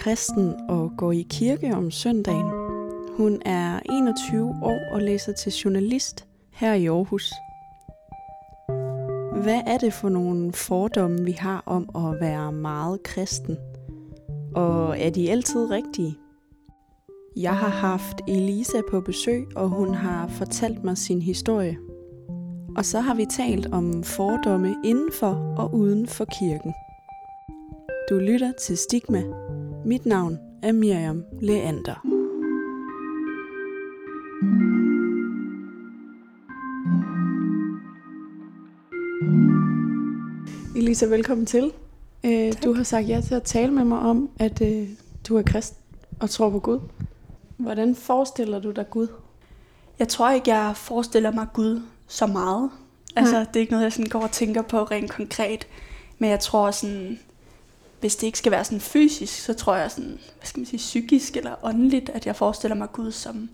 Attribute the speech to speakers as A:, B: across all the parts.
A: Kristen og går i kirke om søndagen. Hun er 21 år og læser til journalist her i Aarhus. Hvad er det for nogle fordomme, vi har om at være meget kristen? Og er de altid rigtige? Jeg har haft Elisa på besøg, og hun har fortalt mig sin historie. Og så har vi talt om fordomme indenfor og uden for kirken. Du lytter til Stigma. Mit navn er Miriam Leander. Elisa, velkommen til. Øh, du har sagt ja til at tale med mig om, at øh, du er kristen og tror på Gud. Hvordan forestiller du dig Gud?
B: Jeg tror ikke, jeg forestiller mig Gud så meget. Altså,
A: Nej.
B: det er ikke noget, jeg sådan går og tænker på rent konkret. Men jeg tror sådan, hvis det ikke skal være sådan fysisk, så tror jeg sådan, hvad skal man sige, psykisk eller åndeligt, at jeg forestiller mig Gud som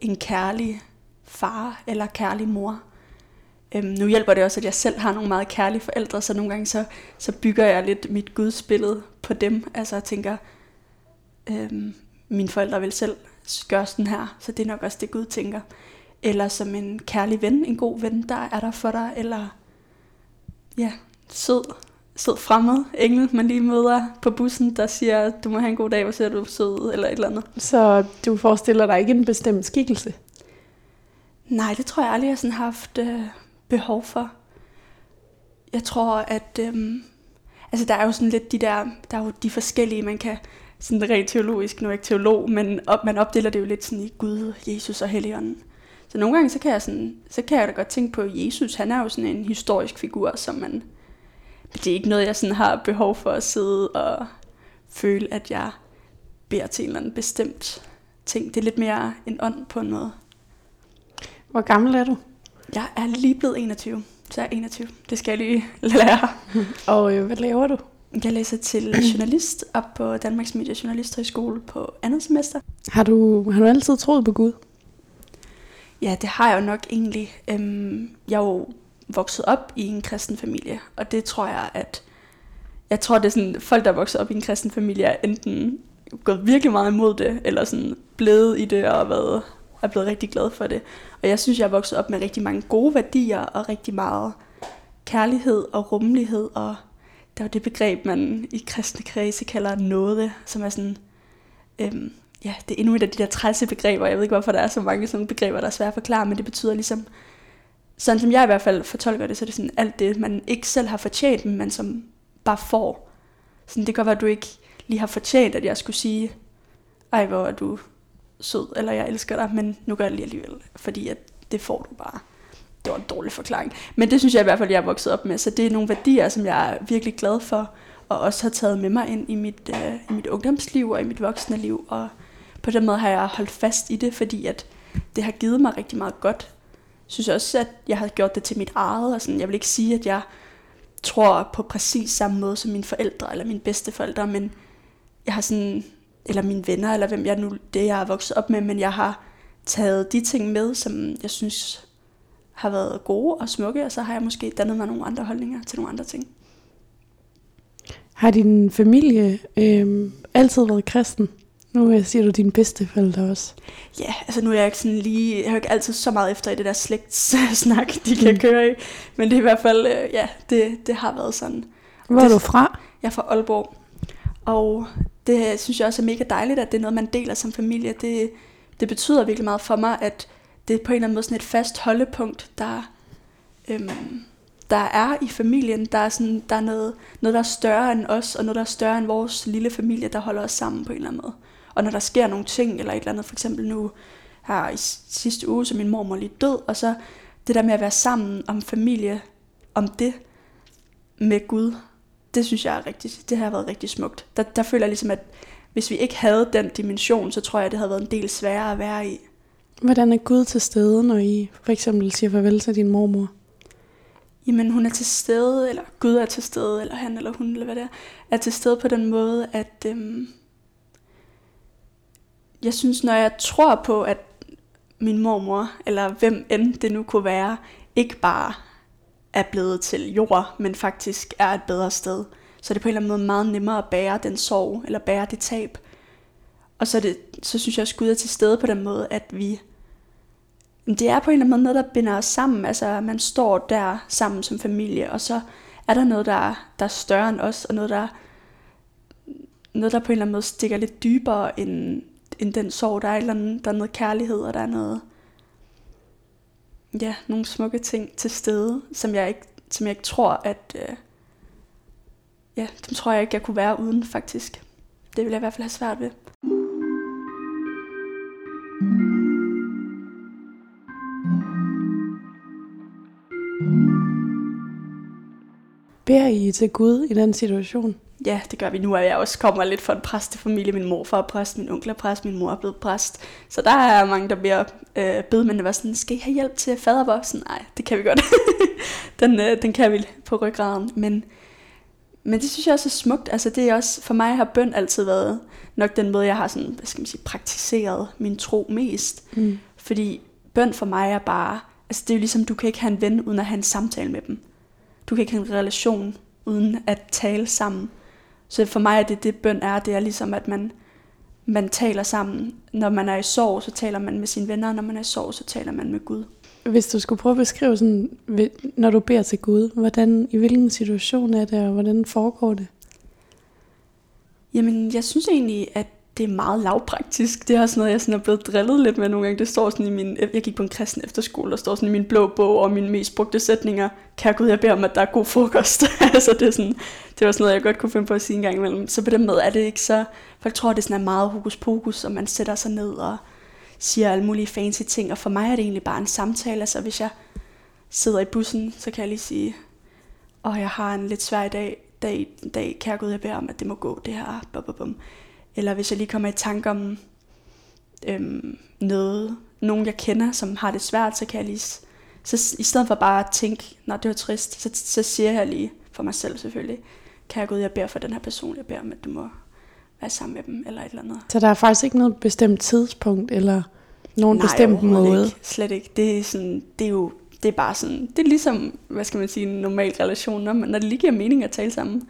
B: en kærlig far eller kærlig mor. Øhm, nu hjælper det også, at jeg selv har nogle meget kærlige forældre, så nogle gange så, så bygger jeg lidt mit gudsbillede på dem. Altså jeg tænker, øhm, mine forældre vil selv gøre sådan her, så det er nok også det Gud tænker. Eller som en kærlig ven, en god ven, der er der for dig, eller ja, sød, sød fremmed engel, man lige møder på bussen, der siger, du må have en god dag, hvor ser du sød eller et eller andet.
A: Så du forestiller dig ikke en bestemt skikkelse?
B: Nej, det tror jeg aldrig, jeg sådan har haft øh, behov for. Jeg tror, at... Øhm, altså, der er jo sådan lidt de der... Der er jo de forskellige, man kan... Sådan rent teologisk, nu er jeg ikke teolog, men op, man opdeler det jo lidt sådan i Gud, Jesus og Helligånden. Så nogle gange, så kan jeg, sådan, så kan jeg da godt tænke på Jesus. Han er jo sådan en historisk figur, som man... Det er ikke noget, jeg sådan har behov for at sidde og føle, at jeg beder til en eller anden bestemt ting. Det er lidt mere en ånd på en måde.
A: Hvor gammel er du?
B: Jeg er lige blevet 21, så jeg er 21. Det skal jeg lige lære.
A: Og øh, hvad laver du?
B: Jeg læser til journalist op på Danmarks Medie Journalisthøjskole på andet semester.
A: Har du, har du altid troet på Gud?
B: Ja, det har jeg jo nok egentlig. Øhm, jeg er jo vokset op i en kristen familie, og det tror jeg, at jeg tror, det er sådan, folk, der er vokset op i en kristen familie, er enten gået virkelig meget imod det, eller sådan blevet i det og været, er blevet rigtig glad for det. Og jeg synes, jeg er vokset op med rigtig mange gode værdier og rigtig meget kærlighed og rummelighed, og der er jo det begreb, man i kristne kredse kalder nåde, som er sådan, øhm, ja, det er endnu et af de der trælse begreber. Jeg ved ikke, hvorfor der er så mange sådan nogle begreber, der er svære at forklare, men det betyder ligesom, sådan som jeg i hvert fald fortolker det, så er det sådan alt det, man ikke selv har fortjent, men man som bare får. Sådan, det kan godt være, at du ikke lige har fortjent, at jeg skulle sige, ej, hvor er du sød, eller jeg elsker dig, men nu gør jeg det lige alligevel, fordi at det får du bare. Det var en dårlig forklaring. Men det synes jeg i hvert fald, jeg er vokset op med, så det er nogle værdier, som jeg er virkelig glad for, og også har taget med mig ind i mit, øh, i mit ungdomsliv og i mit voksne liv, og på den måde har jeg holdt fast i det, fordi at det har givet mig rigtig meget godt. Jeg synes også, at jeg har gjort det til mit eget, og sådan, jeg vil ikke sige, at jeg tror på præcis samme måde som mine forældre eller mine bedsteforældre, men jeg har sådan, eller mine venner, eller hvem jeg nu, det jeg er vokset op med, men jeg har taget de ting med, som jeg synes har været gode og smukke, og så har jeg måske dannet mig nogle andre holdninger til nogle andre ting.
A: Har din familie øh, altid været kristen? Nu øh, siger du dine bedsteforældre også.
B: Ja, altså nu er jeg ikke sådan lige, jeg har ikke altid så meget efter i det der slægtssnak, de kan køre i, men det er i hvert fald, øh, ja, det, det har været sådan.
A: Hvor er
B: Det-
A: du fra?
B: Jeg er fra Aalborg, og det synes jeg også er mega dejligt, at det er noget, man deler som familie. Det, det betyder virkelig meget for mig, at det er på en eller anden måde sådan et fast holdepunkt, der, øhm, der er i familien. Der er, sådan, der er noget, noget, der er større end os, og noget, der er større end vores lille familie, der holder os sammen på en eller anden måde. Og når der sker nogle ting, eller et eller andet, for eksempel nu her i sidste uge, så min mormor lige død, og så det der med at være sammen om familie, om det med Gud, det synes jeg er rigtig, det har været rigtig smukt. Der, der føler jeg ligesom, at hvis vi ikke havde den dimension, så tror jeg, det havde været en del sværere at være i.
A: Hvordan er Gud til stede, når I for eksempel siger farvel til din mormor?
B: Jamen hun er til stede, eller Gud er til stede, eller han eller hun, eller hvad det er, er til stede på den måde, at øhm, jeg synes, når jeg tror på, at min mormor, eller hvem end det nu kunne være, ikke bare er blevet til jord, men faktisk er et bedre sted. Så er det på en eller anden måde meget nemmere at bære den sorg, eller bære det tab. Og så, det, så synes jeg også, Gud er til stede på den måde, at vi... Det er på en eller anden måde noget, der binder os sammen. Altså, man står der sammen som familie, og så er der noget, der er, der er større end os, og noget, der, noget, der på en eller anden måde stikker lidt dybere end, end den sorg. Der er, eller andet, der er noget kærlighed, og der er noget, ja, nogle smukke ting til stede, som jeg ikke, som jeg ikke tror, at, øh, ja, dem tror jeg ikke, jeg kunne være uden faktisk. Det vil jeg i hvert fald have svært ved.
A: Bær I til Gud i den situation?
B: Ja, det gør vi nu, at jeg også kommer lidt fra en præstefamilie. Min morfar er præst, min onkel er præst, min mor er blevet præst. Så der er mange, der bliver øh, bed, men det var sådan, skal I have hjælp til fadervoksen? Nej, det kan vi godt. den, øh, den kan vi på ryggraden. Men, men det synes jeg også er smukt. Altså det er også, for mig har bøn altid været nok den måde, jeg har sådan, hvad skal man sige, praktiseret min tro mest.
A: Mm.
B: Fordi bøn for mig er bare, altså det er jo ligesom, du kan ikke have en ven, uden at have en samtale med dem. Du kan ikke have en relation, uden at tale sammen. Så for mig er det det bøn er, det er ligesom at man, man taler sammen. Når man er i sorg, så taler man med sine venner, når man er i sorg, så taler man med Gud.
A: Hvis du skulle prøve at beskrive sådan, når du beder til Gud, hvordan, i hvilken situation er det, og hvordan foregår det?
B: Jamen, jeg synes egentlig, at det er meget lavpraktisk. Det er også noget, jeg sådan er blevet drillet lidt med nogle gange. Det står sådan i min, jeg gik på en kristen efterskole, der står sådan i min blå bog og mine mest brugte sætninger, kære Gud, jeg beder om, at der er god frokost. altså det, er sådan, det var sådan noget, jeg godt kunne finde på at sige en gang imellem. Så på den måde er det ikke så, folk tror, det sådan er meget hokus pokus, og man sætter sig ned og siger alle mulige fancy ting. Og for mig er det egentlig bare en samtale. Altså hvis jeg sidder i bussen, så kan jeg lige sige, og jeg har en lidt svær dag, dag, dag kære Gud, jeg beder om, at det må gå det her. Bum, bum, bum. Eller hvis jeg lige kommer i tanke om øhm, noget, nogen jeg kender, som har det svært, så kan jeg lige, så i stedet for bare at tænke, når det var trist, så, så siger jeg lige for mig selv selvfølgelig, kan jeg gå ud, jeg beder for den her person, jeg beder om, at du må være sammen med dem, eller et eller andet.
A: Så der er faktisk ikke noget bestemt tidspunkt, eller nogen
B: Nej,
A: bestemt måde?
B: Ikke. Slet ikke. Det er, sådan, det er jo det er bare sådan, det er ligesom, hvad skal man sige, en normal relation, når, når det lige giver mening at tale sammen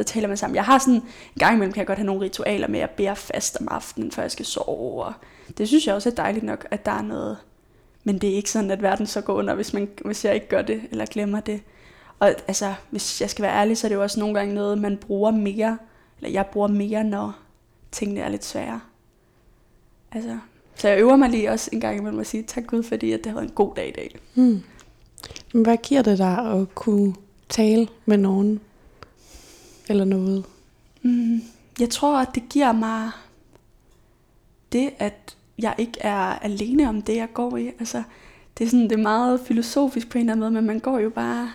B: så taler man sammen. Jeg har sådan, en gang imellem kan jeg godt have nogle ritualer med at bære fast om aftenen, før jeg skal sove. Og det synes jeg også er dejligt nok, at der er noget. Men det er ikke sådan, at verden så går under, hvis, man, hvis jeg ikke gør det, eller glemmer det. Og altså, hvis jeg skal være ærlig, så er det jo også nogle gange noget, man bruger mere, eller jeg bruger mere, når tingene er lidt svære. Altså, så jeg øver mig lige også en gang imellem at sige tak Gud, fordi at det har været en god dag i dag.
A: Hmm. Men hvad giver det dig at kunne tale med nogen eller noget?
B: Mm, jeg tror, at det giver mig det, at jeg ikke er alene om det, jeg går i. Altså, det er, sådan, det er meget filosofisk på en eller anden måde, men man går jo bare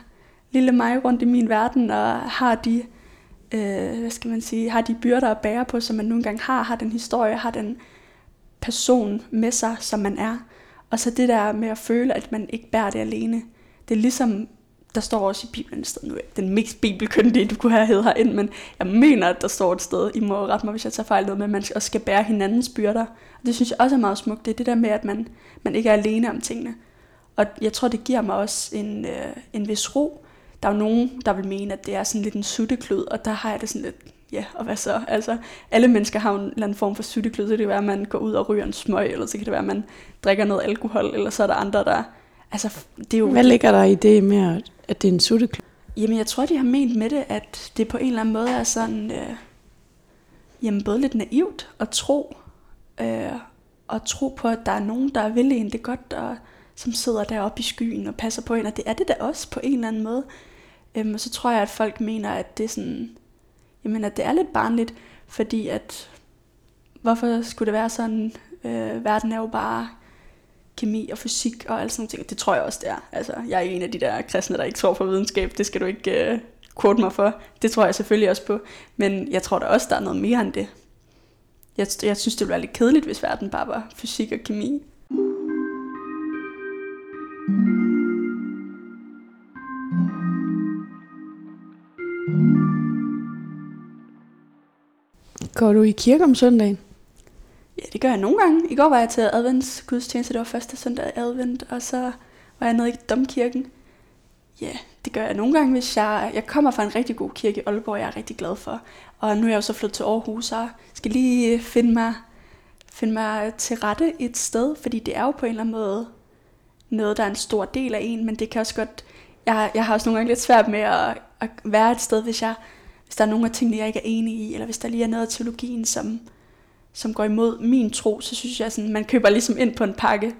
B: lille mig rundt i min verden og har de, øh, hvad skal man sige, har de byrder at bære på, som man nogle gange har, har den historie, har den person med sig, som man er. Og så det der med at føle, at man ikke bærer det alene. Det er ligesom der står også i Bibelen et sted, nu den mest bibelkyndige, du kunne have hed herind, men jeg mener, at der står et sted, I må rette mig, hvis jeg tager fejl noget med, at man også skal bære hinandens byrder. Og det synes jeg også er meget smukt, det er det der med, at man, man ikke er alene om tingene. Og jeg tror, det giver mig også en, øh, en vis ro. Der er jo nogen, der vil mene, at det er sådan lidt en sutteklud, og der har jeg det sådan lidt, ja, og hvad så? Altså, alle mennesker har en eller anden form for sutteklud, så det kan være, at man går ud og ryger en smøg, eller så kan det være, at man drikker noget alkohol, eller så er der andre, der Altså, det er jo...
A: Hvad ligger der i det med, at det er en sutteklub?
B: Jamen, jeg tror, de har ment med det, at det på en eller anden måde er sådan... Øh, jamen, både lidt naivt at tro, øh, og tro på, at der er nogen, der vil en det godt, og som sidder deroppe i skyen og passer på en, og det er det da også på en eller anden måde. Øhm, og så tror jeg, at folk mener, at det er sådan, jamen, at det er lidt barnligt, fordi at, hvorfor skulle det være sådan, øh, verden er jo bare kemi og fysik og alt sådan ting. Det tror jeg også, det er. Altså, jeg er en af de der kristne, der ikke tror på videnskab. Det skal du ikke uh, quote mig for. Det tror jeg selvfølgelig også på. Men jeg tror da også, der er noget mere end det. Jeg, jeg synes, det ville være lidt kedeligt, hvis verden bare var fysik og kemi.
A: Går du i kirke om søndagen?
B: Ja, det gør jeg nogle gange. I går var jeg til adventsgudstjeneste, det var første søndag i advent, og så var jeg nede i domkirken. Ja, det gør jeg nogle gange, hvis jeg... Jeg kommer fra en rigtig god kirke i Aalborg, jeg er rigtig glad for. Og nu er jeg jo så flyttet til Aarhus, og skal lige finde mig, finde mig til rette et sted, fordi det er jo på en eller anden måde noget, der er en stor del af en, men det kan også godt... Jeg, jeg har også nogle gange lidt svært med at, at være et sted, hvis, jeg, hvis der er nogle af tingene, jeg ikke er enig i, eller hvis der lige er noget af teologien, som, som går imod min tro, så synes jeg sådan, man køber ligesom ind på en pakke.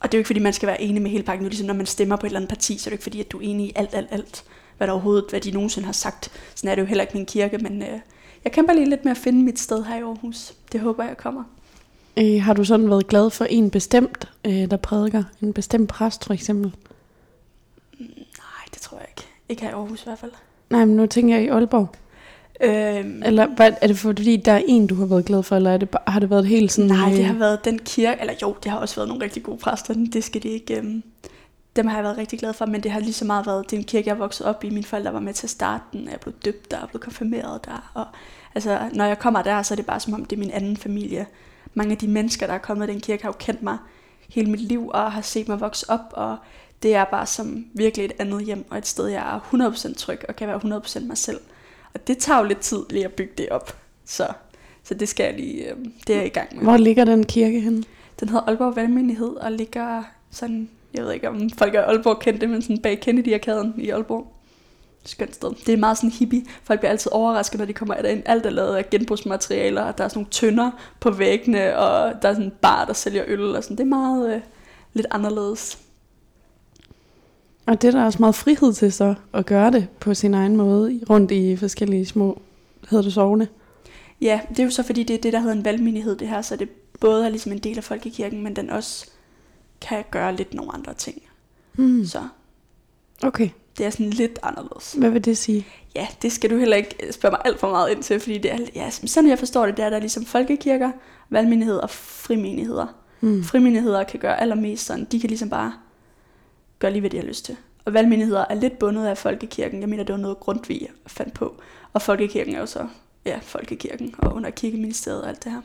B: Og det er jo ikke fordi, man skal være enig med hele pakken. Nu ligesom når man stemmer på et eller andet parti, så er det ikke fordi, at du er enig i alt, alt, alt, hvad der overhovedet, hvad de nogensinde har sagt. Sådan er det jo heller ikke min kirke, men øh, jeg kæmper lige lidt med at finde mit sted her i Aarhus. Det håber jeg kommer.
A: Øh, har du sådan været glad for en bestemt, øh, der prædiker? En bestemt præst for eksempel?
B: Nej, det tror jeg ikke. Ikke her i Aarhus i hvert fald.
A: Nej, men nu tænker jeg i Aalborg.
B: Øhm,
A: Eller hvad, er det fordi, der er en, du har været glad for, eller er det, bare- har det været helt sådan...
B: Nej, det
A: øh,
B: har været den kirke, eller jo, det har også været nogle rigtig gode præster, det skal de ikke, øhm, dem har jeg været rigtig glad for, men det har lige så meget været, det er en kirke, jeg vokset op i, mine forældre var med til at starte den, jeg blev døbt der, og blev konfirmeret der, og altså, når jeg kommer der, så er det bare som om, det er min anden familie. Mange af de mennesker, der er kommet i den kirke, har jo kendt mig hele mit liv, og har set mig vokse op, og det er bare som virkelig et andet hjem, og et sted, jeg er 100% tryg, og kan være 100% mig selv. Og det tager jo lidt tid lige at bygge det op, så, så det skal jeg lige, øh, det er jeg i gang med.
A: Hvor ligger den kirke henne?
B: Den hedder Aalborg Valgmenighed og ligger sådan, jeg ved ikke om folk er Aalborg kendte, men sådan bag Kennedy-arkaden i Aalborg. Skønt sted. Det er meget sådan hippie. Folk bliver altid overrasket, når de kommer ind. Alt er lavet af genbrugsmaterialer, og der er sådan nogle tønder på væggene, og der er sådan en bar, der sælger øl, og sådan. Det er meget øh, lidt anderledes.
A: Og det er der også meget frihed til så, at gøre det på sin egen måde, rundt i forskellige små, hedder det sovne.
B: Ja, det er jo så fordi, det er det, der hedder en valgmenighed, det her, så det både er ligesom en del af folkekirken, men den også kan gøre lidt nogle andre ting.
A: Hmm.
B: Så
A: Okay,
B: det er sådan lidt anderledes.
A: hvad vil det sige?
B: Ja, det skal du heller ikke spørge mig alt for meget ind til, fordi det er, ja, sådan jeg forstår det, det er, der er ligesom folkekirker, valgmenigheder og frimenigheder.
A: Hmm.
B: Frimenigheder kan gøre allermest sådan, de kan ligesom bare gøre lige, hvad de har lyst til. Og valgmenigheder er lidt bundet af folkekirken. Jeg mener, det var noget Grundtvig fandt på. Og folkekirken er jo så, ja, folkekirken og under kirkeministeriet og alt det her.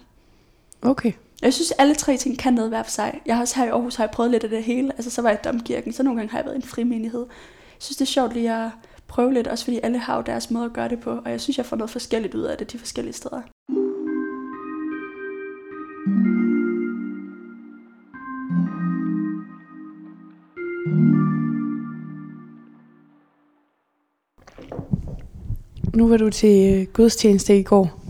A: Okay.
B: Jeg synes, alle tre ting kan noget hver for sig. Jeg har også her i Aarhus har jeg prøvet lidt af det hele. Altså, så var jeg i domkirken, så nogle gange har jeg været i en frimenighed. Jeg synes, det er sjovt lige at prøve lidt, også fordi alle har jo deres måde at gøre det på. Og jeg synes, jeg får noget forskelligt ud af det de forskellige steder.
A: Nu var du til øh, gudstjeneste i går,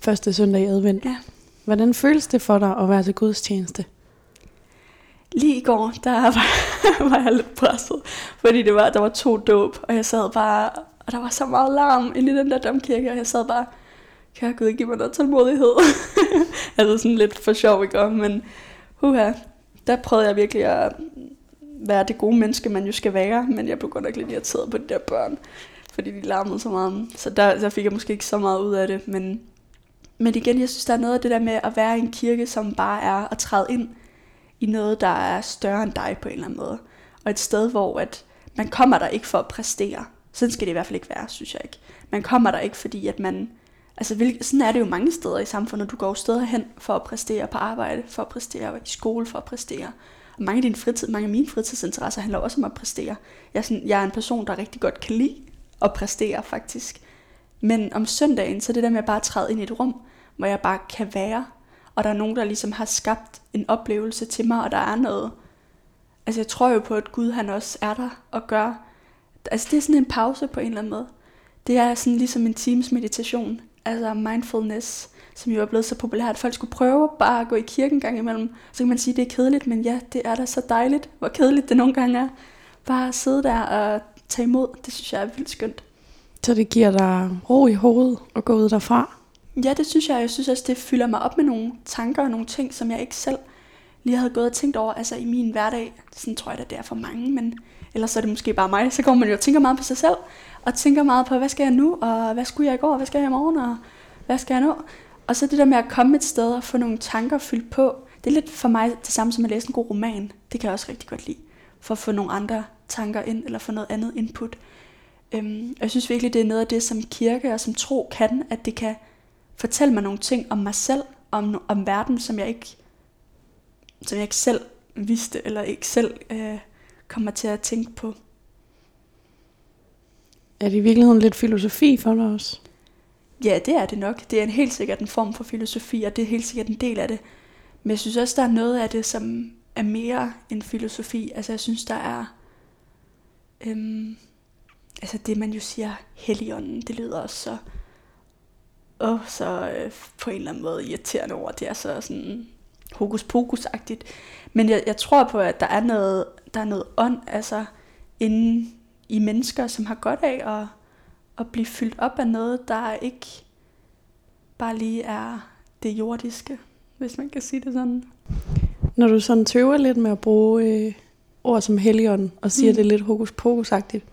A: første søndag i advent.
B: Ja.
A: Hvordan føles det for dig at være til gudstjeneste?
B: Lige i går, der var, var jeg lidt presset, fordi det var, der var to dåb, og jeg sad bare, og der var så meget larm inde i den der domkirke, og jeg sad bare, kære Gud, giv mig noget tålmodighed. altså sådan lidt for sjov, ikke? Men huha, der prøvede jeg virkelig at være det gode menneske, man jo skal være, men jeg blev godt nok lidt irriteret på de der børn, fordi de larmede så meget. Så der, der fik jeg måske ikke så meget ud af det, men, men igen, jeg synes, der er noget af det der med at være i en kirke, som bare er at træde ind i noget, der er større end dig på en eller anden måde. Og et sted, hvor at man kommer der ikke for at præstere. Sådan skal det i hvert fald ikke være, synes jeg ikke. Man kommer der ikke, fordi at man... Altså, hvil- sådan er det jo mange steder i samfundet. Du går jo steder hen for at præstere på arbejde, for at præstere i skole, for at præstere. Og mange af, din fritid, mange af mine fritidsinteresser handler også om at præstere. Jeg er, sådan, jeg er en person, der rigtig godt kan lide at præstere, faktisk. Men om søndagen, så er det der med at bare træde ind i et rum, hvor jeg bare kan være. Og der er nogen, der ligesom har skabt en oplevelse til mig, og der er noget... Altså jeg tror jo på, at Gud han også er der og gør... Altså det er sådan en pause på en eller anden måde. Det er sådan ligesom en times meditation, altså mindfulness, som jo er blevet så populært. Folk skulle prøve bare at gå i kirken gang imellem. Så kan man sige, at det er kedeligt, men ja, det er da så dejligt, hvor kedeligt det nogle gange er. Bare at sidde der og tage imod, det synes jeg er vildt skønt.
A: Så det giver dig ro i hovedet at gå ud derfra?
B: Ja, det synes jeg. Jeg synes også, det fylder mig op med nogle tanker og nogle ting, som jeg ikke selv lige havde gået og tænkt over. Altså i min hverdag, sådan tror jeg da, det er for mange, men ellers er det måske bare mig. Så går man jo og tænker meget på sig selv, og tænker meget på, hvad skal jeg nu, og hvad skulle jeg i går, og hvad skal jeg i morgen, og hvad skal jeg nu? Og så det der med at komme et sted og få nogle tanker fyldt på, det er lidt for mig det samme som at læse en god roman. Det kan jeg også rigtig godt lide, for at få nogle andre tanker ind, eller få noget andet input. Øhm, og jeg synes virkelig, det er noget af det, som kirke og som tro kan, at det kan fortælle mig nogle ting om mig selv, om, om verden, som jeg ikke, som jeg ikke selv vidste, eller ikke selv øh, kommer til at tænke på.
A: Er det i virkeligheden lidt filosofi for dig også?
B: Ja, det er det nok. Det er en helt sikkert en form for filosofi, og det er helt sikkert en del af det. Men jeg synes også, der er noget af det, som er mere end filosofi. Altså jeg synes, der er... Øhm, altså det, man jo siger, heligånden, det lyder også så... Åh, så øh, på en eller anden måde irriterende ord. Det er så sådan hokus pokus-agtigt. Men jeg, jeg tror på, at der er noget, der er noget ånd, altså inden i mennesker, som har godt af at, at blive fyldt op af noget, der ikke bare lige er det jordiske, hvis man kan sige det sådan.
A: Når du sådan tøver lidt med at bruge øh, ord som helligånd, og siger mm. det lidt hokus pokus-agtigt,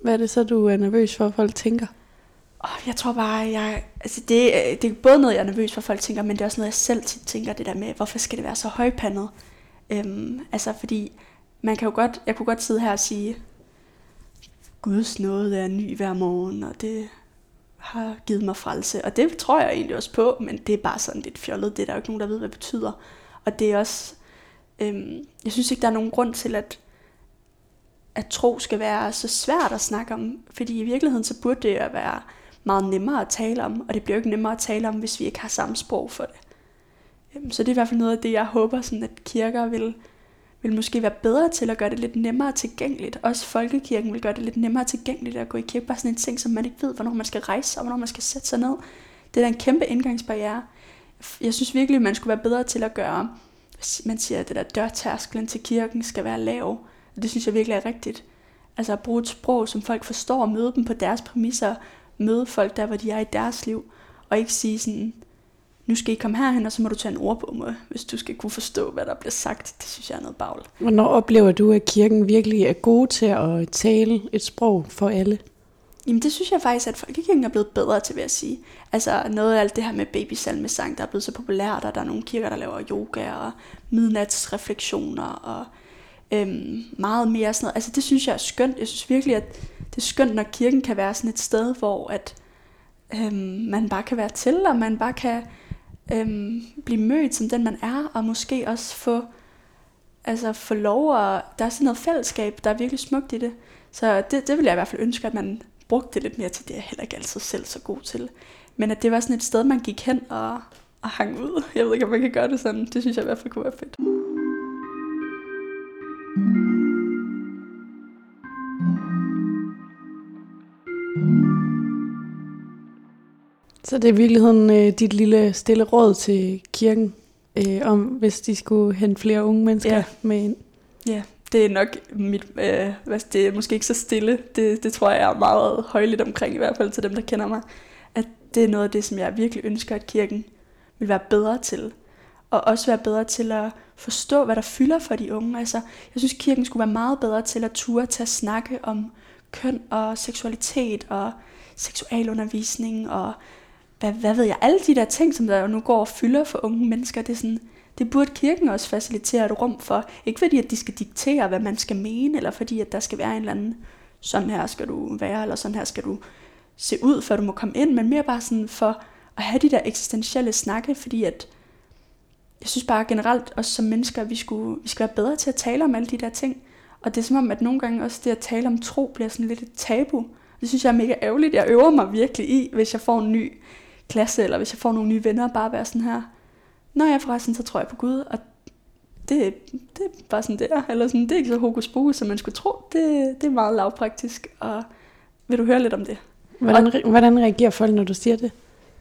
A: hvad er det så, du er nervøs for, at folk tænker?
B: Oh, jeg tror bare, jeg, altså det, det er både noget, jeg er nervøs for, at folk tænker, men det er også noget, jeg selv tit tænker, det der med, hvorfor skal det være så højpandet? Øhm, altså fordi, man kan jo godt, jeg kunne godt sidde her og sige, Guds nåde er ny hver morgen, og det har givet mig frelse. Og det tror jeg egentlig også på, men det er bare sådan lidt fjollet. Det er der jo ikke nogen, der ved, hvad det betyder. Og det er også... Øhm, jeg synes ikke, der er nogen grund til, at, at tro skal være så svært at snakke om. Fordi i virkeligheden, så burde det at være meget nemmere at tale om. Og det bliver jo ikke nemmere at tale om, hvis vi ikke har samme sprog for det. Øhm, så det er i hvert fald noget af det, jeg håber, sådan at kirker vil vil måske være bedre til at gøre det lidt nemmere tilgængeligt. Også folkekirken vil gøre det lidt nemmere tilgængeligt at gå i kirke. Bare sådan en ting, som man ikke ved, hvornår man skal rejse, og hvornår man skal sætte sig ned. Det er da en kæmpe indgangsbarriere. Jeg synes virkelig, man skulle være bedre til at gøre, man siger, at det der dørtærsklen til kirken skal være lav. Og det synes jeg virkelig er rigtigt. Altså at bruge et sprog, som folk forstår, og møde dem på deres præmisser, møde folk der, hvor de er i deres liv, og ikke sige sådan, nu skal I komme herhen, og så må du tage en ordbog med, hvis du skal kunne forstå, hvad der bliver sagt. Det synes jeg er noget bagl.
A: Hvornår oplever du, at kirken virkelig er god til at tale et sprog for alle?
B: Jamen det synes jeg faktisk, at folkekirken er blevet bedre til, vil jeg sige. Altså noget af alt det her med babysalmesang, der er blevet så populært, og der er nogle kirker, der laver yoga og midnatsrefleksioner og øhm, meget mere sådan noget. Altså det synes jeg er skønt. Jeg synes virkelig, at det er skønt, når kirken kan være sådan et sted, hvor at øhm, man bare kan være til, og man bare kan øhm, blive mødt som den man er, og måske også få, altså få lov, og der er sådan noget fællesskab, der er virkelig smukt i det. Så det, det vil jeg i hvert fald ønske, at man brugte det lidt mere til. Det jeg heller ikke altid selv så god til. Men at det var sådan et sted, man gik hen og, og hang ud. Jeg ved ikke, om man kan gøre det sådan. Det synes jeg i hvert fald kunne være fedt.
A: Så det er i virkeligheden øh, dit lille stille råd til kirken, øh, om hvis de skulle hente flere unge mennesker ja. med ind.
B: Ja, det er nok mit, øh, det er måske ikke så stille, det, det tror jeg er meget højligt omkring, i hvert fald til dem, der kender mig, at det er noget af det, som jeg virkelig ønsker, at kirken vil være bedre til. Og også være bedre til at forstå, hvad der fylder for de unge. Altså, jeg synes, kirken skulle være meget bedre til at ture til at snakke om køn og seksualitet og seksualundervisning og hvad, hvad ved jeg, alle de der ting, som der nu går og fylder for unge mennesker, det er sådan, det burde kirken også facilitere et rum for. Ikke fordi, at de skal diktere, hvad man skal mene, eller fordi, at der skal være en eller anden, sådan her skal du være, eller sådan her skal du se ud, før du må komme ind, men mere bare sådan for at have de der eksistentielle snakke, fordi at jeg synes bare generelt, også som mennesker, vi, skulle, vi skal være bedre til at tale om alle de der ting. Og det er som om, at nogle gange også det at tale om tro bliver sådan lidt et tabu. Det synes jeg er mega ærgerligt. Jeg øver mig virkelig i, hvis jeg får en ny klasse, eller hvis jeg får nogle nye venner, bare være sådan her, når jeg er forresten, så tror jeg på Gud, og det, det er bare sådan der, eller sådan, det er ikke så hokus pokus, som man skulle tro, det, det er meget lavpraktisk, og vil du høre lidt om det?
A: Hvordan, og, hvordan reagerer folk, når du siger det?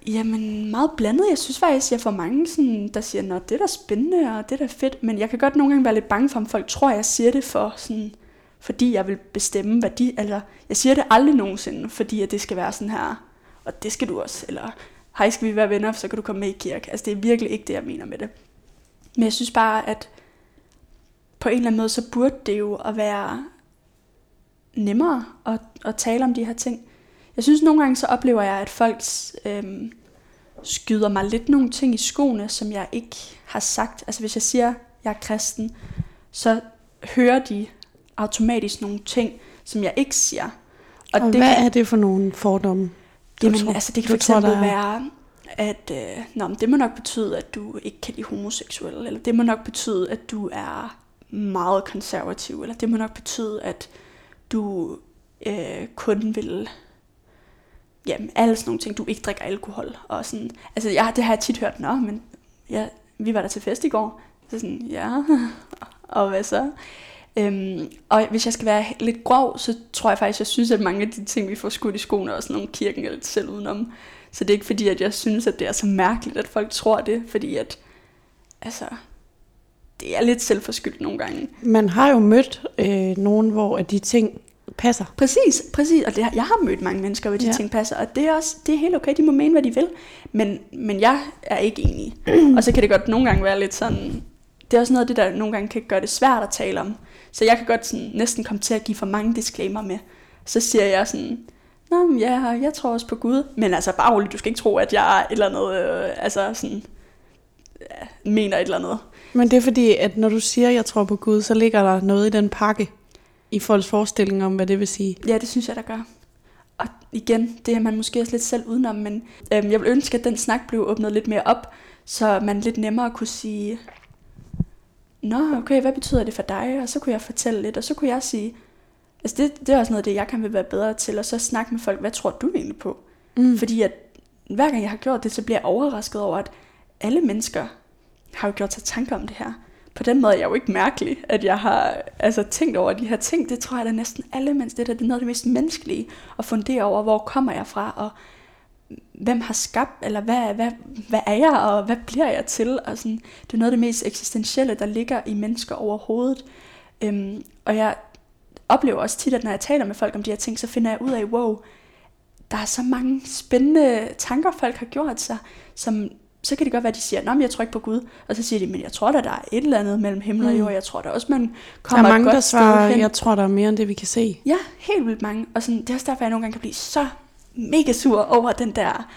B: Jamen, meget blandet. Jeg synes faktisk, jeg får mange, sådan, der siger, at det er da spændende, og det er da fedt. Men jeg kan godt nogle gange være lidt bange for, om folk tror, jeg siger det for, sådan, fordi jeg vil bestemme, hvad de... Altså, jeg siger det aldrig nogensinde, fordi at det skal være sådan her, og det skal du også. Eller hej, skal vi være venner, så kan du komme med i kirke. Altså det er virkelig ikke det, jeg mener med det. Men jeg synes bare, at på en eller anden måde, så burde det jo at være nemmere at, at tale om de her ting. Jeg synes nogle gange, så oplever jeg, at folks øhm, skyder mig lidt nogle ting i skoene, som jeg ikke har sagt. Altså hvis jeg siger, jeg er kristen, så hører de automatisk nogle ting, som jeg ikke siger.
A: Og, og det hvad kan, er det for nogle fordomme?
B: Jamen, tror, altså det kan eksempel tror, være, at øh, nå, det må nok betyde, at du ikke kan lide homoseksuel, eller det må nok betyde, at du er meget konservativ, eller det må nok betyde, at du øh, kun vil jamen, alle sådan nogle ting, du ikke drikker alkohol, og sådan, altså jeg, det har jeg tit hørt, nå, men ja, vi var der til fest i går, så sådan, ja, og hvad så? Øhm, og hvis jeg skal være lidt grov, så tror jeg faktisk, jeg synes, at mange af de ting, vi får skudt i skoene, er også nogle kirken er lidt selv udenom. Så det er ikke fordi, at jeg synes, at det er så mærkeligt, at folk tror det, fordi at, altså, det er lidt selvforskyldt nogle gange.
A: Man har jo mødt øh, nogen, hvor at de ting passer.
B: Præcis, præcis. Og det, jeg har mødt mange mennesker, hvor de ja. ting passer. Og det er også det er helt okay, de må mene, hvad de vil. Men, men jeg er ikke enig. og så kan det godt nogle gange være lidt sådan... Det er også noget af det, der nogle gange kan gøre det svært at tale om. Så jeg kan godt sådan, næsten komme til at give for mange disclaimer med. Så siger jeg sådan, Nå, men ja, jeg tror også på Gud. Men altså bare roligt, du skal ikke tro, at jeg er et eller andet, øh, altså sådan, ja, mener et eller andet.
A: Men det er fordi, at når du siger, at jeg tror på Gud, så ligger der noget i den pakke, i folks forestilling om, hvad det vil sige.
B: Ja, det synes jeg, der gør. Og igen, det er man måske også lidt selv udenom, men øhm, jeg vil ønske, at den snak blev åbnet lidt mere op, så man lidt nemmere kunne sige, Nå, okay, hvad betyder det for dig? Og så kunne jeg fortælle lidt, og så kunne jeg sige, altså det, det er også noget af det, jeg kan vil være bedre til, og så snakke med folk, hvad tror du egentlig på? Mm. Fordi at hver gang jeg har gjort det, så bliver jeg overrasket over, at alle mennesker har jo gjort sig tanker om det her på den måde er jeg jo ikke mærkelig, at jeg har altså, tænkt over de her ting. Det tror jeg da næsten alle mennesker, det, er noget af det mest menneskelige, at fundere over, hvor kommer jeg fra, og hvem har skabt, eller hvad, hvad, hvad er jeg, og hvad bliver jeg til? Og sådan, det er noget af det mest eksistentielle, der ligger i mennesker overhovedet. Øhm, og jeg oplever også tit, at når jeg taler med folk om de her ting, så finder jeg ud af, wow, der er så mange spændende tanker, folk har gjort sig, som så kan det godt være, at de siger, at jeg tror ikke på Gud. Og så siger de, men jeg tror da, der er et eller andet mellem himmel og mm. jord. Jeg tror da også, man kommer
A: Der er mange, der svarer, jeg tror, der er mere end det, vi kan se.
B: Ja, helt vildt mange. Og sådan, det er også derfor, jeg nogle gange kan blive så mega sur over den der...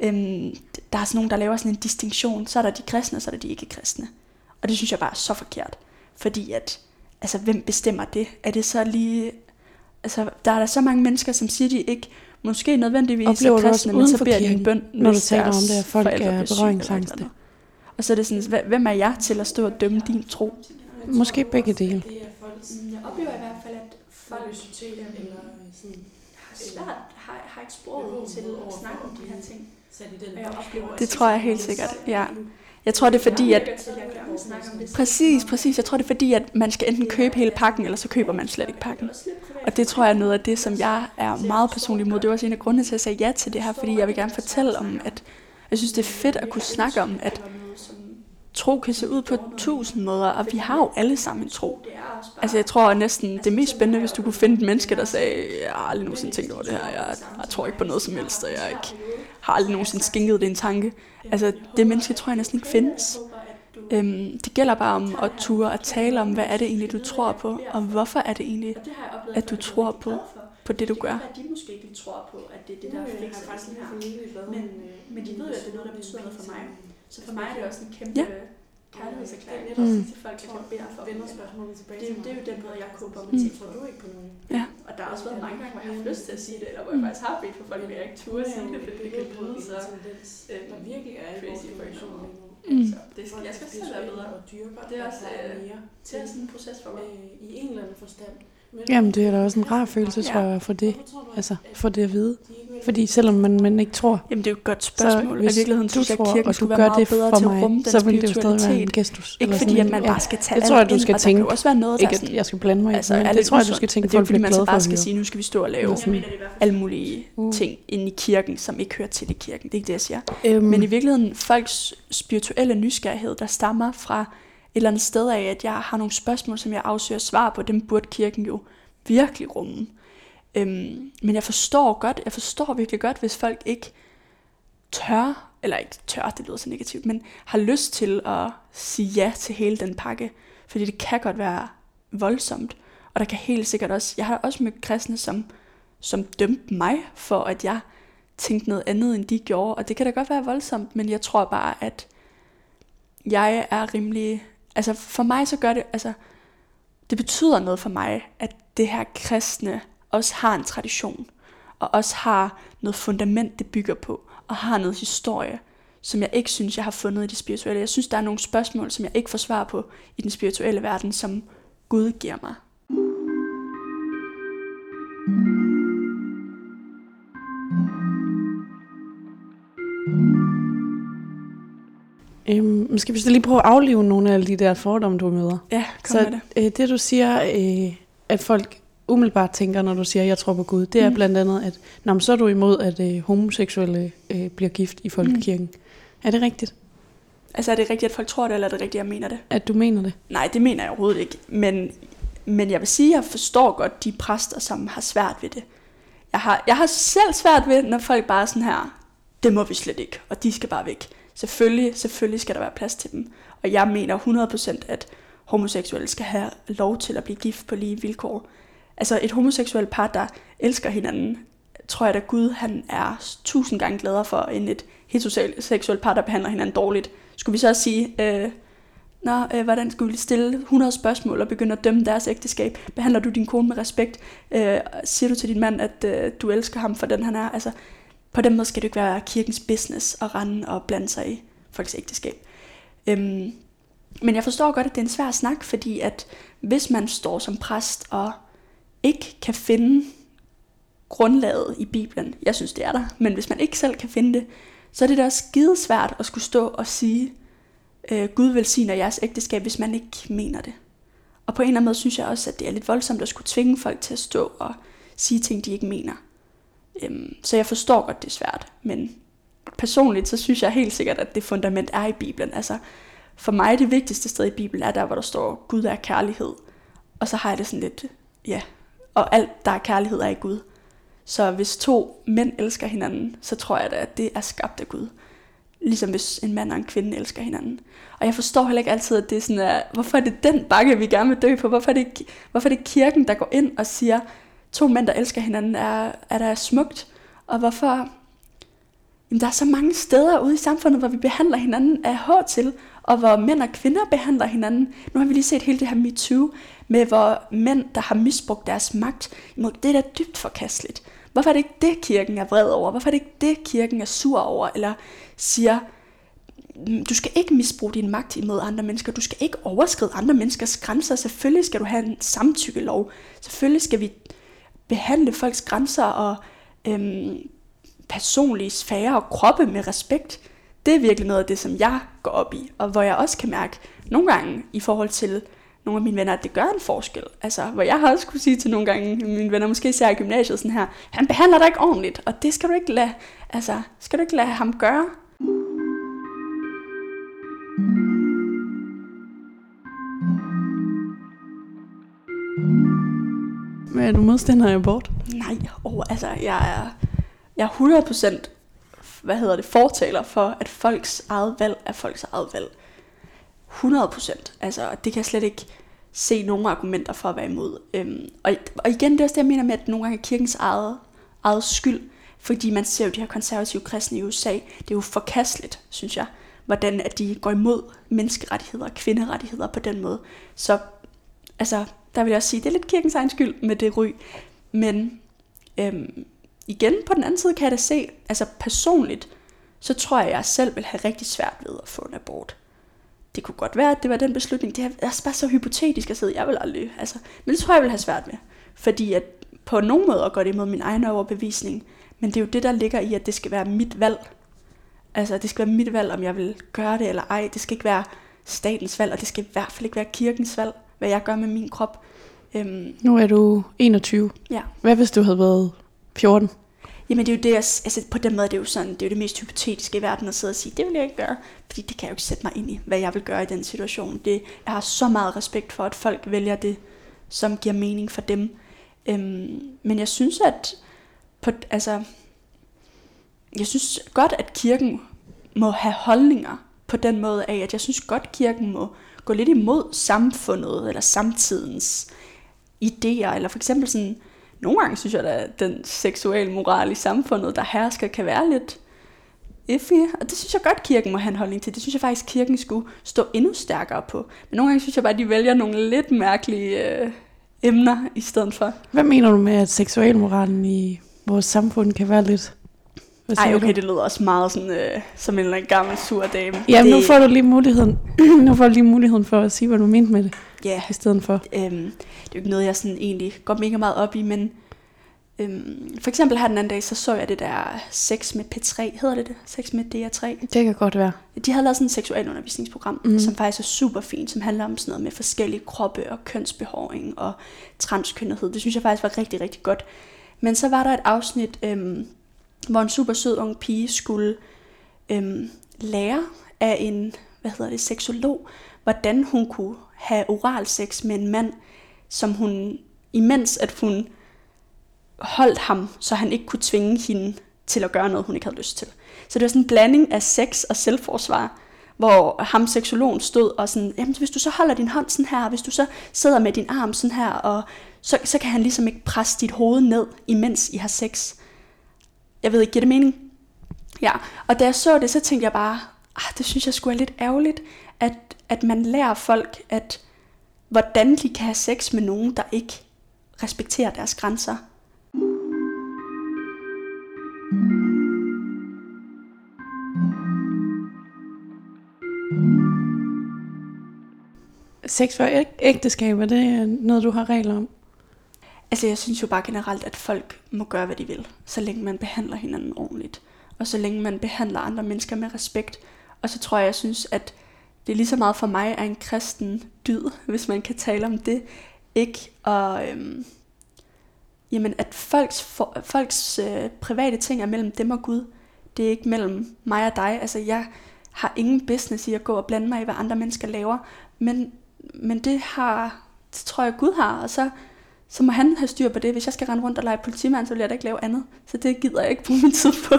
B: Øhm, der er sådan nogen, der laver sådan en distinktion. Så er der de kristne, og så er der de ikke kristne. Og det synes jeg bare er så forkert. Fordi at, altså hvem bestemmer det? Er det så lige... Altså, der er der så mange mennesker, som siger, de ikke måske nødvendigvis
A: Oplever er kristne, men så beder de en bøn, når du taler om det, at folk er berøringsangste.
B: Og så er det sådan, hvem er jeg til at stå og dømme din tro?
A: Måske begge dele.
B: Jeg oplever i hvert fald, at folk eller sådan, svært, har, har ikke sproget til at snakke om de her ting. Det tror jeg helt sikkert, ja. Jeg tror, det er fordi, at... Præcis, præcis. Jeg tror, det er fordi, at man skal enten købe hele pakken, eller så køber man slet ikke pakken. Og det tror jeg er noget af det, som jeg er meget personlig mod. Det var også en af grundene til, at jeg sagde ja til det her, fordi jeg vil gerne fortælle om, at jeg synes, det er fedt at kunne snakke om, at tro kan se ud på tusind måder, og vi har jo alle sammen en tro. Altså jeg tror næsten, det er mest spændende, hvis du kunne finde et menneske, der sagde, jeg har aldrig nogensinde tænkt over det her, jeg, jeg tror ikke på noget som helst, og jeg ikke, har aldrig nogensinde skænket det en tanke. Altså det menneske tror jeg næsten ikke findes. Øhm, det gælder bare om at ture og tale om, hvad er det egentlig, du tror på, og hvorfor er det egentlig, at du tror på, på det, du gør. De måske ikke tror på, at det er det, der fikser det. Men, men de ved jo, at det er noget, der betyder noget for mig. Så for mig er det også en kæmpe ja. kærlighedserklæring mm. til folk, der kan bede for dem. Det, det er jo den måde, jeg kåber med ting. Tror du ikke på nogen? Ja. Og der har også været mange gange, hvor jeg har lyst til at sige det, eller hvor jeg faktisk har bedt for folk, men jeg ikke turde sige det, fordi det kan bryde så øh, der virkelig er crazy for Mm. Så det skal, jeg skal selv være bedre. Og det er også øh, det er sådan en proces for mig. Øh, I en eller anden forstand.
A: Jamen, det er da også en rar følelse, tror jeg, for det. Altså, for det at vide. Fordi selvom man, man ikke tror...
B: Jamen, det er jo et godt spørgsmål.
A: Så hvis I virkeligheden du tror, kirken og du gør det for mig, så vil det jo stadig være en gestus.
B: Ikke fordi, at man bare skal tage
A: Det tror jeg, du skal tænke.
B: Det også være noget,
A: der ikke, at jeg skal blande mig altså, i det. tror jeg, du skal tænke, folk bliver glade for
B: at høre. skal sige, nu skal vi stå og lave alle mulige uh. ting inde i kirken, som ikke hører til i kirken. Det er ikke det, jeg siger. Øhm. Men i virkeligheden, folks spirituelle nysgerrighed, der stammer fra eller andet sted af, at jeg har nogle spørgsmål, som jeg afsøger svar på, dem burde kirken jo virkelig rumme. Øhm, men jeg forstår godt, jeg forstår virkelig godt, hvis folk ikke tør, eller ikke tør, det lyder så negativt, men har lyst til at sige ja til hele den pakke. Fordi det kan godt være voldsomt. Og der kan helt sikkert også, jeg har også mødt kristne, som, som dømte mig for, at jeg tænkte noget andet, end de gjorde. Og det kan da godt være voldsomt, men jeg tror bare, at jeg er rimelig... Altså for mig så gør det... Altså, det betyder noget for mig, at det her kristne også har en tradition. Og også har noget fundament, det bygger på. Og har noget historie, som jeg ikke synes, jeg har fundet i det spirituelle. Jeg synes, der er nogle spørgsmål, som jeg ikke får svar på i den spirituelle verden, som Gud giver mig.
A: Øhm, skal vi så lige prøve at aflive nogle af de der fordomme, du møder?
B: Ja, kom
A: så
B: med det.
A: Øh, det du siger, øh, at folk umiddelbart tænker, når du siger, jeg tror på Gud, det er
B: Mm.
A: blandt andet, at Nå, så er du imod, at øh, homoseksuelle øh, bliver gift i folkekirken. Mm. Er det rigtigt,
B: Altså er det rigtigt, at folk tror det, eller er det rigtigt, at jeg mener det?
A: at du mener det?
B: Nej, det mener jeg overhovedet ikke. Men, men jeg vil sige, at jeg forstår godt de præster, som har svært ved det. Jeg har, jeg har selv svært ved, når folk bare er sådan her, det må vi slet ikke, og de skal bare væk. Selvfølgelig, selvfølgelig skal der være plads til dem. Og jeg mener 100% at homoseksuelle skal have lov til at blive gift på lige vilkår. Altså et homoseksuelt par, der elsker hinanden, tror jeg, at Gud han er tusind gange gladere for, end et heteroseksuelt par, der behandler hinanden dårligt. Skulle vi så også sige, øh, Nå, øh, hvordan skulle vi stille 100 spørgsmål og begynde at dømme deres ægteskab? Behandler du din kone med respekt? Øh, siger du til din mand, at øh, du elsker ham for den han er? Altså, på den måde skal det ikke være kirkens business at rende og blande sig i folks ægteskab. Øhm, men jeg forstår godt, at det er en svær snak, fordi at hvis man står som præst og ikke kan finde grundlaget i Bibelen, jeg synes det er der, men hvis man ikke selv kan finde det, så er det da også skidesvært at skulle stå og sige, øh, Gud velsigner jeres ægteskab, hvis man ikke mener det. Og på en eller anden måde synes jeg også, at det er lidt voldsomt at skulle tvinge folk til at stå og sige ting, de ikke mener. Øhm, så jeg forstår godt, det er svært, men personligt så synes jeg helt sikkert, at det fundament er i Bibelen. Altså, for mig det vigtigste sted i Bibelen er der, hvor der står, Gud er kærlighed. Og så har jeg det sådan lidt, ja, og alt der er kærlighed er i Gud. Så hvis to mænd elsker hinanden, så tror jeg da, at det er skabt af Gud. Ligesom hvis en mand og en kvinde elsker hinanden. Og jeg forstår heller ikke altid, at det er sådan, at, hvorfor er det den bakke, vi gerne vil dø på? Hvorfor er, det, hvorfor er det kirken, der går ind og siger, to mænd, der elsker hinanden, er, er der smukt? Og hvorfor... Jamen, der er så mange steder ude i samfundet, hvor vi behandler hinanden af hård til, og hvor mænd og kvinder behandler hinanden. Nu har vi lige set hele det her MeToo, med hvor mænd, der har misbrugt deres magt, imod det er da dybt forkasteligt. Hvorfor er det ikke det, kirken er vred over? Hvorfor er det ikke det, kirken er sur over? Eller siger, mm, du skal ikke misbruge din magt imod andre mennesker. Du skal ikke overskride andre menneskers grænser. Selvfølgelig skal du have en samtykkelov. Selvfølgelig skal vi behandle folks grænser og øhm, personlige sfære og kroppe med respekt. Det er virkelig noget af det, som jeg går op i, og hvor jeg også kan mærke nogle gange i forhold til nogle af mine venner, at det gør en forskel. Altså, hvor jeg har også kunne sige til nogle gange, mine venner, måske især i gymnasiet, sådan her, han behandler dig ikke ordentligt, og det skal du ikke lade, altså, skal du ikke lade ham gøre.
A: Men er du modstander af abort?
B: Nej, oh, altså, jeg er, jeg er 100% hvad hedder det, fortaler for, at folks eget valg er folks eget valg. 100%. Altså, det kan jeg slet ikke se nogen argumenter for at være imod. Øhm, og, og igen, det er også det, jeg mener med, at nogle gange er kirkens eget, eget skyld. Fordi man ser jo de her konservative kristne i USA. Det er jo forkasteligt, synes jeg, hvordan at de går imod menneskerettigheder og kvinderettigheder på den måde. Så altså, der vil jeg også sige, det er lidt kirkens egen skyld med det ry. Men øhm, igen, på den anden side kan jeg da se, altså personligt, så tror jeg, at jeg selv vil have rigtig svært ved at få en abort. Det kunne godt være, at det var den beslutning. Det er er bare så hypotetisk at sidde, jeg vil aldrig, altså, men det tror jeg, jeg vil have svært med. Fordi at på nogen måde går det imod min egen overbevisning, men det er jo det, der ligger i, at det skal være mit valg. Altså, det skal være mit valg, om jeg vil gøre det eller ej. Det skal ikke være statens valg, og det skal i hvert fald ikke være kirkens valg, hvad jeg gør med min krop. Øhm,
A: Nu er du 21.
B: ja.
A: Hvad hvis du havde været 14?
B: Jamen det er jo det, altså på den måde det er jo sådan, det er jo det mest hypotetiske i verden at sidde og sige, det vil jeg ikke gøre, fordi det kan jeg jo ikke sætte mig ind i, hvad jeg vil gøre i den situation. Det, jeg har så meget respekt for, at folk vælger det, som giver mening for dem. Øhm, men jeg synes, at på, altså, jeg synes godt, at kirken må have holdninger på den måde af, at jeg synes godt, kirken må gå lidt imod samfundet eller samtidens idéer, eller for eksempel sådan, nogle gange synes jeg, at den seksuelle moral i samfundet, der hersker, kan være lidt iffy. Og det synes jeg godt, kirken må have en holdning til. Det synes jeg faktisk, kirken skulle stå endnu stærkere på. Men nogle gange synes jeg bare, at de vælger nogle lidt mærkelige øh, emner i stedet for.
A: Hvad mener du med, at seksualmoralen i vores samfund kan være lidt... Hvad
B: Ej,
A: siger
B: okay,
A: du?
B: det lyder også meget sådan, øh, som en eller anden gammel sur dame.
A: Jamen,
B: det,
A: nu får du lige muligheden, nu får du lige muligheden for at sige, hvad du mente med det,
B: Ja,
A: i stedet for.
B: øhm, det er jo ikke noget, jeg sådan egentlig går mega meget op i, men øhm, for eksempel her den anden dag, så så jeg det der Sex med P3, hedder det det? Sex med DR3.
A: Det kan godt være.
B: De havde lavet sådan et seksualundervisningsprogram, mm. som faktisk er super fint, som handler om sådan noget med forskellige kroppe og kønsbehåring og transkønnethed. Det synes jeg faktisk var rigtig, rigtig godt. Men så var der et afsnit, øhm, hvor en super sød ung pige skulle øhm, lære af en, hvad hedder det, seksolog, hvordan hun kunne have oral sex med en mand, som hun, imens at hun holdt ham, så han ikke kunne tvinge hende til at gøre noget, hun ikke havde lyst til. Så det var sådan en blanding af sex og selvforsvar, hvor ham seksologen stod og sådan, jamen hvis du så holder din hånd sådan her, hvis du så sidder med din arm sådan her, og så, så kan han ligesom ikke presse dit hoved ned, imens I har sex. Jeg ved ikke, giver det mening? Ja, og da jeg så det, så tænkte jeg bare, ah, det synes jeg skulle er lidt ærgerligt, at, at man lærer folk, at hvordan de kan have sex med nogen, der ikke respekterer deres grænser.
A: Sex for ægteskab, er det noget, du har regler om?
B: Altså jeg synes jo bare generelt, at folk må gøre, hvad de vil, så længe man behandler hinanden ordentligt. Og så længe man behandler andre mennesker med respekt. Og så tror jeg, jeg synes, at det er lige så meget for mig er en kristen dyd, hvis man kan tale om det. Ikke og øhm, jamen at folks, for, folks øh, private ting er mellem dem og Gud. Det er ikke mellem mig og dig. Altså jeg har ingen business i at gå og blande mig i, hvad andre mennesker laver. Men, men det har, det tror jeg Gud har. Og så så må han have styr på det. Hvis jeg skal rende rundt og lege politimand, så vil jeg da ikke lave andet. Så det gider jeg ikke bruge min tid på.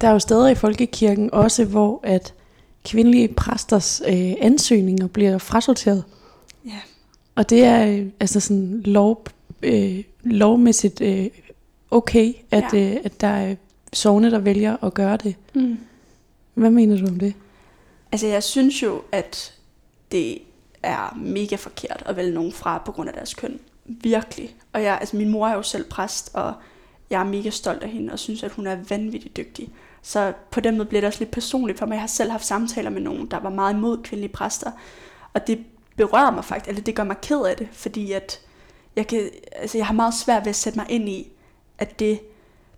A: Der er jo steder i folkekirken også, hvor at kvindelige præsters øh, ansøgninger bliver frasorteret.
B: ja.
A: Og det er øh, altså sådan lov, øh, lovmæssigt øh, okay, at,
B: Ja.
A: øh, at der er sovne, der vælger at gøre det.
B: Mm.
A: Hvad mener du om det?
B: Altså jeg synes jo, at det er mega forkert at vælge nogen fra på grund af deres køn. Virkelig. Og jeg, altså min mor er jo selv præst, og jeg er mega stolt af hende, og synes, at hun er vanvittigt dygtig. Så på den måde bliver det også lidt personligt for mig. Jeg har selv haft samtaler med nogen, der var meget imod kvindelige præster. Og det berører mig faktisk, eller det gør mig ked af det, fordi at jeg, kan, altså jeg har meget svært ved at sætte mig ind i, at det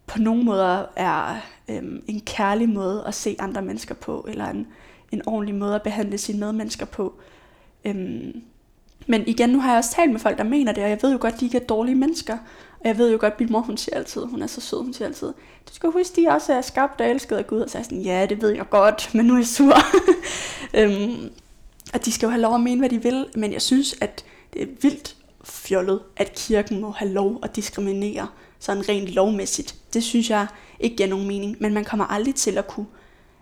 B: på nogle måder er øhm, en kærlig måde at se andre mennesker på, eller en, en ordentlig måde at behandle sine medmennesker på. Øhm, men igen, nu har jeg også talt med folk, der mener det, og jeg ved jo godt, at de ikke er dårlige mennesker. Og jeg ved jo godt, at min mor, hun siger altid, hun er så sød, hun siger altid, du skal huske, de også er skabt og elsket af Gud. Og så er jeg sådan, ja, det ved jeg godt, men nu er jeg sur. øhm, at de skal jo have lov at mene, hvad de vil, men jeg synes, at det er vildt fjollet, at kirken må have lov at diskriminere sådan rent lovmæssigt. Det synes jeg ikke giver nogen mening, men man kommer aldrig til at kunne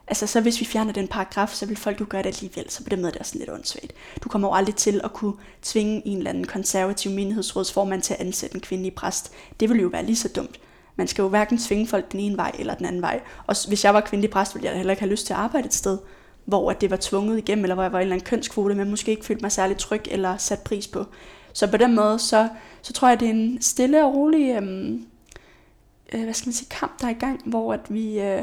B: Altså, så hvis vi fjerner den paragraf, så vil folk jo gøre det alligevel, så på den måde er det også lidt åndssvagt. Du kommer jo aldrig til at kunne tvinge en eller anden konservativ menighedsrådsformand til at ansætte en kvindelig præst. Det ville jo være lige så dumt. Man skal jo hverken tvinge folk den ene vej eller den anden vej. Og hvis jeg var kvindelig præst, ville jeg da heller ikke have lyst til at arbejde et sted, hvor at det var tvunget igennem, eller hvor jeg var en eller anden kønskvote, men måske ikke følte mig særlig tryg eller sat pris på. Så på den måde, så, så tror jeg, det er en stille og rolig øhm, øh, hvad skal man sige, kamp, der er i gang, hvor at vi... Øh,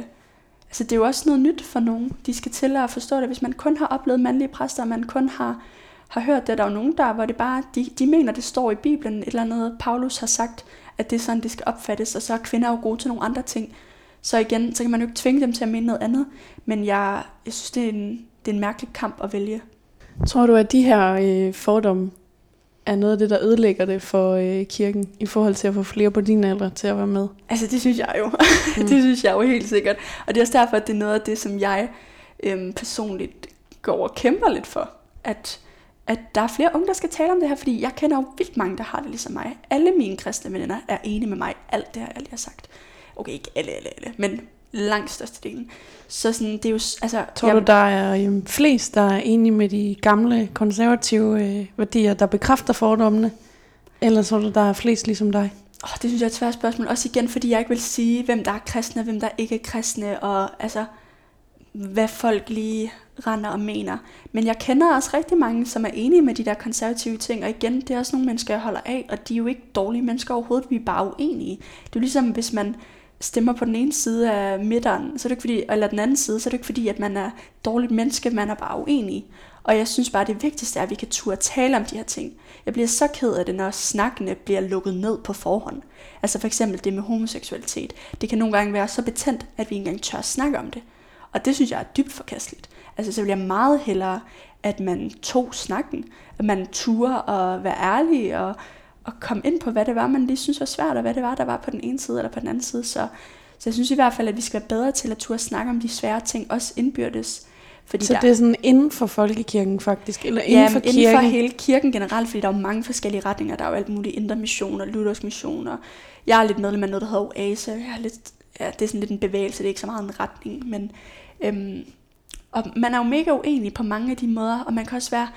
B: altså det er jo også noget nyt for nogen. De skal til at forstå det. Hvis man kun har oplevet mandlige præster, og man kun har, har hørt det, der er jo nogen der, hvor det bare, de, de mener, det står i Bibelen, et eller andet, Paulus har sagt, at det er sådan, det skal opfattes, og så er kvinder jo gode til nogle andre ting. Så igen, så kan man jo ikke tvinge dem til at mene noget andet, men jeg, jeg synes, det er, en, det er en mærkelig kamp at vælge.
A: Tror du, at de her øh, fordomme er noget af det, der ødelægger det for øh, kirken, i forhold til at få flere på din alder til at være med?
B: Altså det synes jeg jo. Mm. det synes jeg jo helt sikkert. Og det er også derfor, at det er noget af det, som jeg øhm, personligt går og kæmper lidt for. At, at der er flere unge, der skal tale om det her, fordi jeg kender jo vildt mange, der har det ligesom mig. Alle mine kristne veninder er enige med mig. Alt det her, jeg lige har sagt. Okay, ikke alle, alle, alle, men langt størstedelen. Så sådan, det er jo, altså...
C: Tror du, der er øhm, flest, der er enige med de gamle konservative øh, værdier, der bekræfter fordommene? Eller tror du, der er flest ligesom dig?
B: Oh, det synes jeg er et svært spørgsmål. Også igen, fordi jeg ikke vil sige, hvem der er kristne, og hvem der ikke er kristne, og altså, hvad folk lige render og mener. Men jeg kender også rigtig mange, som er enige med de der konservative ting, og igen, det er også nogle mennesker, jeg holder af, og de er jo ikke dårlige mennesker overhovedet, vi er bare uenige. Det er jo ligesom, hvis man stemmer på den ene side af midteren, så er det ikke fordi, eller den anden side, så er det ikke fordi, at man er dårligt menneske, man er bare uenig. Og jeg synes bare, det vigtigste er, at vi kan turde tale om de her ting. Jeg bliver så ked af det, når snakkene bliver lukket ned på forhånd. Altså for eksempel det med homoseksualitet. Det kan nogle gange være så betændt, at vi ikke engang tør snakke om det. Og det synes jeg er dybt forkasteligt. Altså så vil jeg meget hellere, at man tog snakken. At man turde at være ærlig og, og komme ind på, hvad det var, man lige synes var svært, og hvad det var, der var på den ene side eller på den anden side. Så, så jeg synes i hvert fald, at vi skal være bedre til at turde snakke om de svære ting, også indbyrdes. Fordi
C: Så
B: der,
C: det er sådan inden for folkekirken faktisk, eller inden
B: ja,
C: for
B: inden
C: kirken?
B: for hele kirken generelt, fordi der er jo mange forskellige retninger. Der er jo alt muligt indre mission og luthersk mission. Og jeg er lidt medlem af noget, der hedder OASE. Jeg er lidt, ja, det er sådan lidt en bevægelse, det er ikke så meget en retning. Men, øhm, og man er jo mega uenig på mange af de måder, og man kan også være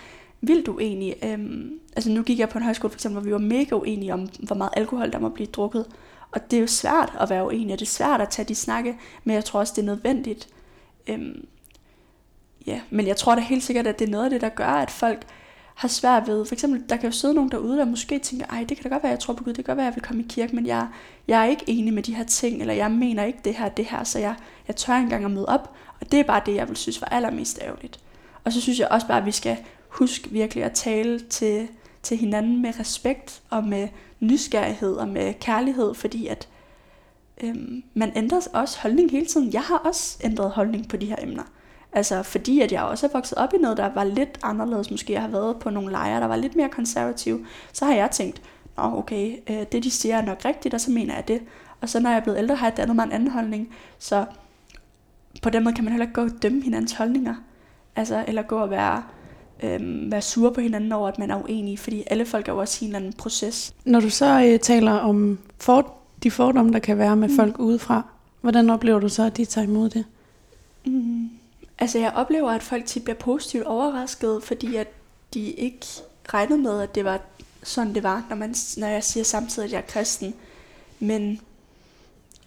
B: vildt uenig. Øhm, altså nu gik jeg på en højskole for eksempel, hvor vi var mega uenige om, hvor meget alkohol der må blive drukket. Og det er jo svært at være uenig, og det er svært at tage de snakke, men jeg tror også, det er nødvendigt. Øhm, ja, men jeg tror da helt sikkert, at det er noget af det, der gør, at folk har svært ved, for eksempel, der kan jo sidde nogen derude, der måske tænker, ej, det kan da godt være, jeg tror på Gud, det kan godt være, jeg vil komme i kirke, men jeg, jeg er ikke enig med de her ting, eller jeg mener ikke det her, det her, så jeg, jeg tør engang at møde op, og det er bare det, jeg vil synes var allermest ærgerligt. Og så synes jeg også bare, at vi skal huske virkelig at tale til, til hinanden med respekt, og med nysgerrighed, og med kærlighed, fordi at øhm, man ændrer også holdning hele tiden. Jeg har også ændret holdning på de her emner. Altså fordi at jeg også er vokset op i noget, der var lidt anderledes. Måske jeg har været på nogle lejre, der var lidt mere konservative. Så har jeg tænkt, Nå, okay, øh, det de siger er nok rigtigt, og så mener jeg det. Og så når jeg er blevet ældre, har jeg dannet mig en anden holdning. Så på den måde kan man heller ikke gå og dømme hinandens holdninger. Altså, eller gå og være, øhm, være sur på hinanden over, at man er uenig, fordi alle folk er jo også i en eller anden proces.
C: Når du så øh, taler om for, de fordomme, der kan være med
B: Mm.
C: folk udefra, hvordan oplever du så, at de tager imod det?
B: Mm. Altså jeg oplever, at folk tit bliver positivt overrasket, fordi at de ikke regnede med, at det var sådan, det var, når, man, når jeg siger samtidig, at jeg er kristen. Men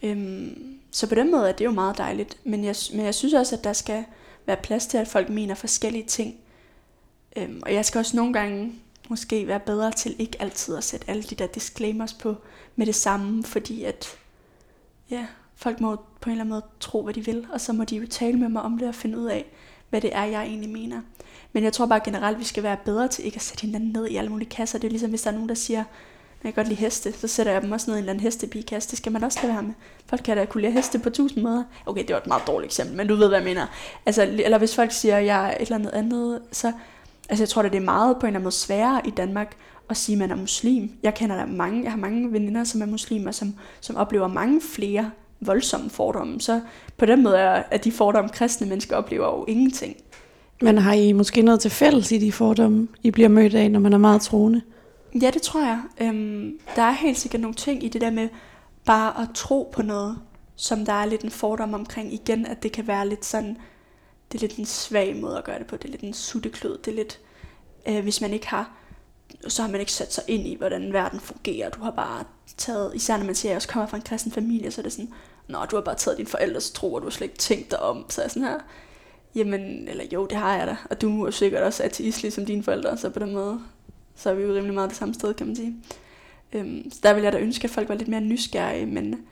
B: øhm, så på den måde er det jo meget dejligt. Men jeg, men jeg synes også, at der skal være plads til, at folk mener forskellige ting. Øhm, og jeg skal også nogle gange måske være bedre til ikke altid at sætte alle de der disclaimers på med det samme, fordi at ja, folk må på en eller anden måde tro, hvad de vil, og så må de jo tale med mig om det og finde ud af, hvad det er, jeg egentlig mener. Men jeg tror bare generelt, at vi skal være bedre til ikke at sætte hinanden ned i alle mulige kasser. Det er ligesom, hvis der er nogen, der siger, jeg kan godt lide heste, så sætter jeg dem også ned i en eller anden hestebikasse. Det skal man også lade være med. Folk kan da kunne lide heste på tusind måder. Okay, det var et meget dårligt eksempel, men du ved, hvad jeg mener. Altså, eller hvis folk siger, at jeg er et eller andet andet, så... Altså, jeg tror da, det er meget på en eller anden måde sværere i Danmark at sige, at man er muslim. Jeg kender der mange, jeg har mange veninder, som er muslimer, som, som oplever mange flere voldsomme fordomme. Så på den måde er, at de fordomme, kristne mennesker oplever jo ingenting.
C: Men har I måske noget til fælles i de fordomme, I bliver mødt af, når man er meget troende?
B: Ja, det tror jeg. Øhm, der er helt sikkert nogle ting i det der med bare at tro på noget, som der er lidt en fordom omkring. Igen, at det kan være lidt sådan, det er lidt en svag måde at gøre det på. Det er lidt en sutteklød. Det er lidt, øh, hvis man ikke har, så har man ikke sat sig ind i, hvordan verden fungerer. Du har bare taget, især når man siger, at jeg også kommer fra en kristen familie, så er det sådan, Nå, du har bare taget din forældres tro, og du har slet ikke tænkt dig om. Så er jeg sådan her, jamen, eller jo, det har jeg da. Og du er sikkert også ateist, ligesom dine forældre, så på den måde, så er vi jo rimelig meget det samme sted, kan man sige. Øhm, så der vil jeg da ønske, at folk var lidt mere nysgerrige, men,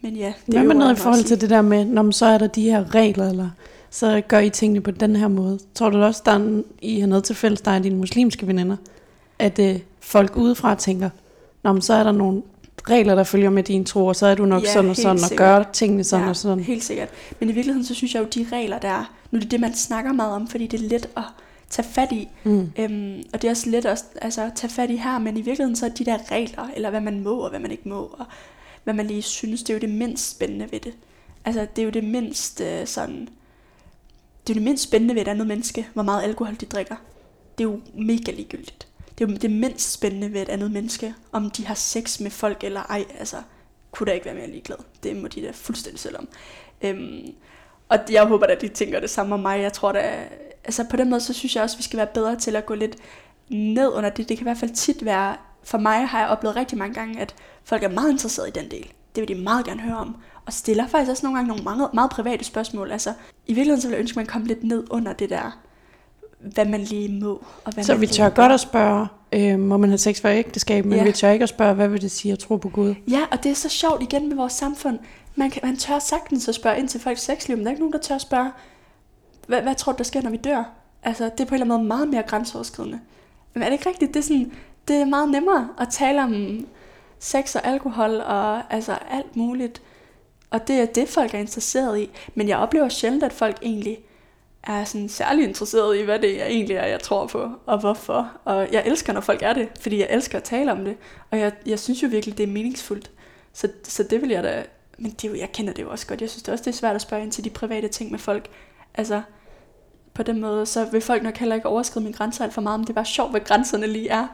B: men ja.
C: Hvad med noget i forhold til det der med, når så er der de her regler, eller så gør I tingene på den her måde? Tror du også, der er, en- I har noget til fælles, der er dine muslimske veninder? At øh, folk udefra tænker, Nå, men så er der nogle regler, der følger med din tro, og så er du nok
B: Ja,
C: sådan og sådan, og
B: sikkert.
C: gør tingene sådan
B: ja,
C: og sådan.
B: helt sikkert. Men i virkeligheden, så synes jeg jo, de regler, der er, nu er det det, man snakker meget om, fordi det er let at tage fat i.
C: Mm.
B: Øhm, og det er også let at altså, tage fat i her, men i virkeligheden så er de der regler, eller hvad man må og hvad man ikke må, og hvad man lige synes, det er jo det mindst spændende ved det. Altså, det er jo det mindst øh, sådan... Det er jo det mindst spændende ved et andet menneske, hvor meget alkohol de drikker. Det er jo mega ligegyldigt. Det er jo det mindst spændende ved et andet menneske, om de har sex med folk eller ej. Altså, kunne da ikke være mere ligeglad. Det må de da fuldstændig selv om. Øhm, og jeg håber at de tænker det samme om mig. Jeg tror da, altså på den måde, så synes jeg også, at vi skal være bedre til at gå lidt ned under det. Det kan i hvert fald tit være, for mig har jeg oplevet rigtig mange gange, at folk er meget interesserede i den del. Det vil de meget gerne høre om. Og stiller faktisk også nogle gange nogle meget, meget private spørgsmål. Altså, i virkeligheden så vil jeg ønske, at man kom lidt ned under det der, hvad man lige må. Og hvad
C: Så
B: man
C: vi tør godt at spørge, øh, må man have sex for ægteskab, men
B: Ja.
C: vi tør ikke at spørge, hvad vil det sige at tro på Gud?
B: Ja, og det er så sjovt igen med vores samfund. Man, kan, man tør sagtens at spørge ind til folks sexliv, men der er ikke nogen, der tør at spørge, hvad, hvad tror du, der sker, når vi dør? Altså, det er på en eller anden måde meget mere grænseoverskridende. Men er det ikke rigtigt? Det er, sådan, det er meget nemmere at tale om sex og alkohol og altså alt muligt. Og det er det, folk er interesseret i. Men jeg oplever sjældent, at folk egentlig er sådan særlig interesseret i, hvad det er egentlig er, jeg tror på, og hvorfor. Og jeg elsker, når folk er det, fordi jeg elsker at tale om det. Og jeg, jeg synes jo virkelig, det er meningsfuldt. Så, så det vil jeg da... Men det er jo, jeg kender det jo også godt. Jeg synes det også, det er svært at spørge ind til de private ting med folk. Altså, på den måde, så vil folk nok heller ikke overskride mine grænser alt for meget, men det er bare sjovt, hvad grænserne lige er.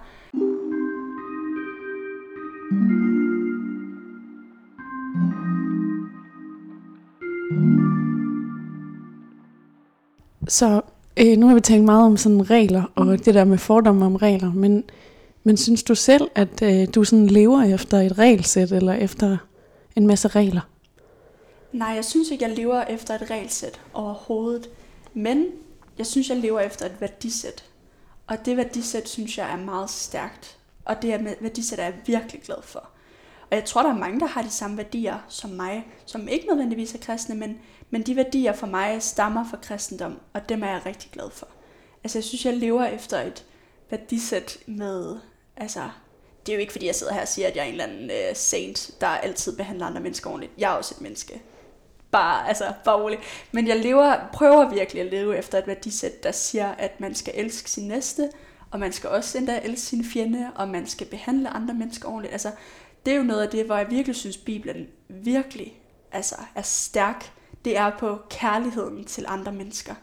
C: Så øh, nu har vi talt meget om sådan regler, og det der med fordomme om regler, men, men synes du selv, at øh, du sådan lever efter et regelsæt, eller efter en masse regler?
B: Nej, jeg synes ikke, jeg lever efter et regelsæt overhovedet. Men jeg synes, jeg lever efter et værdisæt. Og det værdisæt, synes jeg er meget stærkt. Og det er med værdisæt er jeg virkelig glad for. Og jeg tror, der er mange, der har de samme værdier som mig, som ikke nødvendigvis er kristne, men, men de værdier for mig stammer fra kristendom, og dem er jeg rigtig glad for. Altså, jeg synes, jeg lever efter et værdisæt med, altså, det er jo ikke, fordi jeg sidder her og siger, at jeg er en eller anden uh, saint, der altid behandler andre mennesker ordentligt. Jeg er også et menneske. Bare, altså, bare roligt. Men jeg lever, prøver virkelig at leve efter et værdisæt, der siger, at man skal elske sin næste, og man skal også endda elske sin fjende, og man skal behandle andre mennesker ordentligt. Altså, det er jo noget af det, hvor jeg virkelig synes, Bibelen virkelig altså, er stærk. Det er på kærligheden til andre mennesker.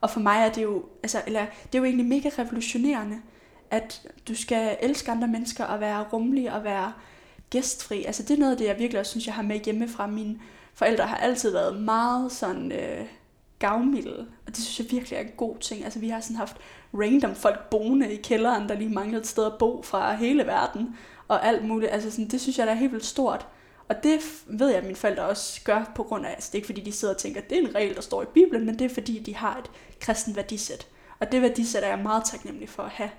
B: Og for mig er det jo, altså, eller, det er jo egentlig mega revolutionerende, at du skal elske andre mennesker og være rummelig og være gæstfri. Altså det er noget af det, jeg virkelig også synes, jeg har med hjemme fra min forældre har altid været meget sådan øh, gavmilde, og det synes jeg virkelig er en god ting. Altså vi har sådan haft random folk boende i kælderen, der lige manglede et sted at bo fra hele verden, og alt muligt. Altså sådan, det synes jeg der er helt vildt stort. Og det ved jeg, at mine forældre også gør på grund af, altså det er ikke fordi, de sidder og tænker, at det er en regel, der står i Bibelen, men det er fordi, de har et kristen værdisæt. Og det værdisæt er jeg meget taknemmelig for at have.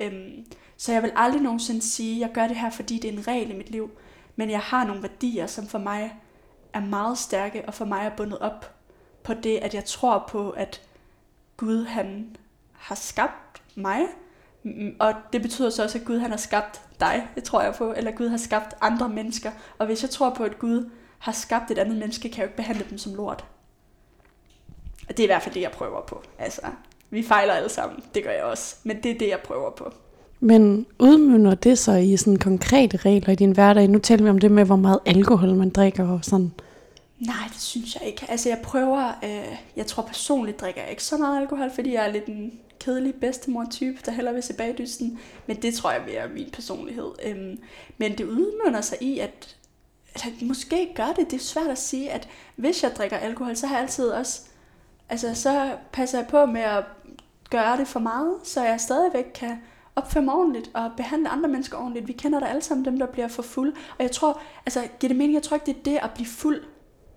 B: Øhm, så jeg vil aldrig nogensinde sige, at jeg gør det her, fordi det er en regel i mit liv. Men jeg har nogle værdier, som for mig er meget stærke, og for mig er bundet op på det, at jeg tror på, at Gud han har skabt mig. Mm, og det betyder så også, at Gud han har skabt dig, det tror jeg på. Eller Gud har skabt andre mennesker. Og hvis jeg tror på, at Gud har skabt et andet menneske, kan jeg jo ikke behandle dem som lort. Og det er i hvert fald det, jeg prøver på. Altså, vi fejler alle sammen. Det gør jeg også. Men det er det, jeg prøver på.
C: Men udmynder det så i sådan konkrete regler i din hverdag? Nu taler vi om det med, hvor meget alkohol man drikker og sådan.
B: Nej, det synes jeg ikke. Altså, jeg prøver... Øh, jeg tror personligt drikker jeg ikke så meget alkohol, fordi jeg er lidt en kedelig bedstemor-type, der hellere vil se bagdysten. Men det tror jeg mere er min personlighed. Øhm, men det udmynder sig i, at, at måske gør det. Det er svært at sige, at hvis jeg drikker alkohol, så har jeg altid også... Altså, så passer jeg på med at gøre det for meget, så jeg stadigvæk kan opføre mig ordentligt og behandle andre mennesker ordentligt. Vi kender da alle sammen dem, der bliver for fuld. Og jeg tror, altså, giver det mening? Jeg tror ikke, det er det at blive fuld,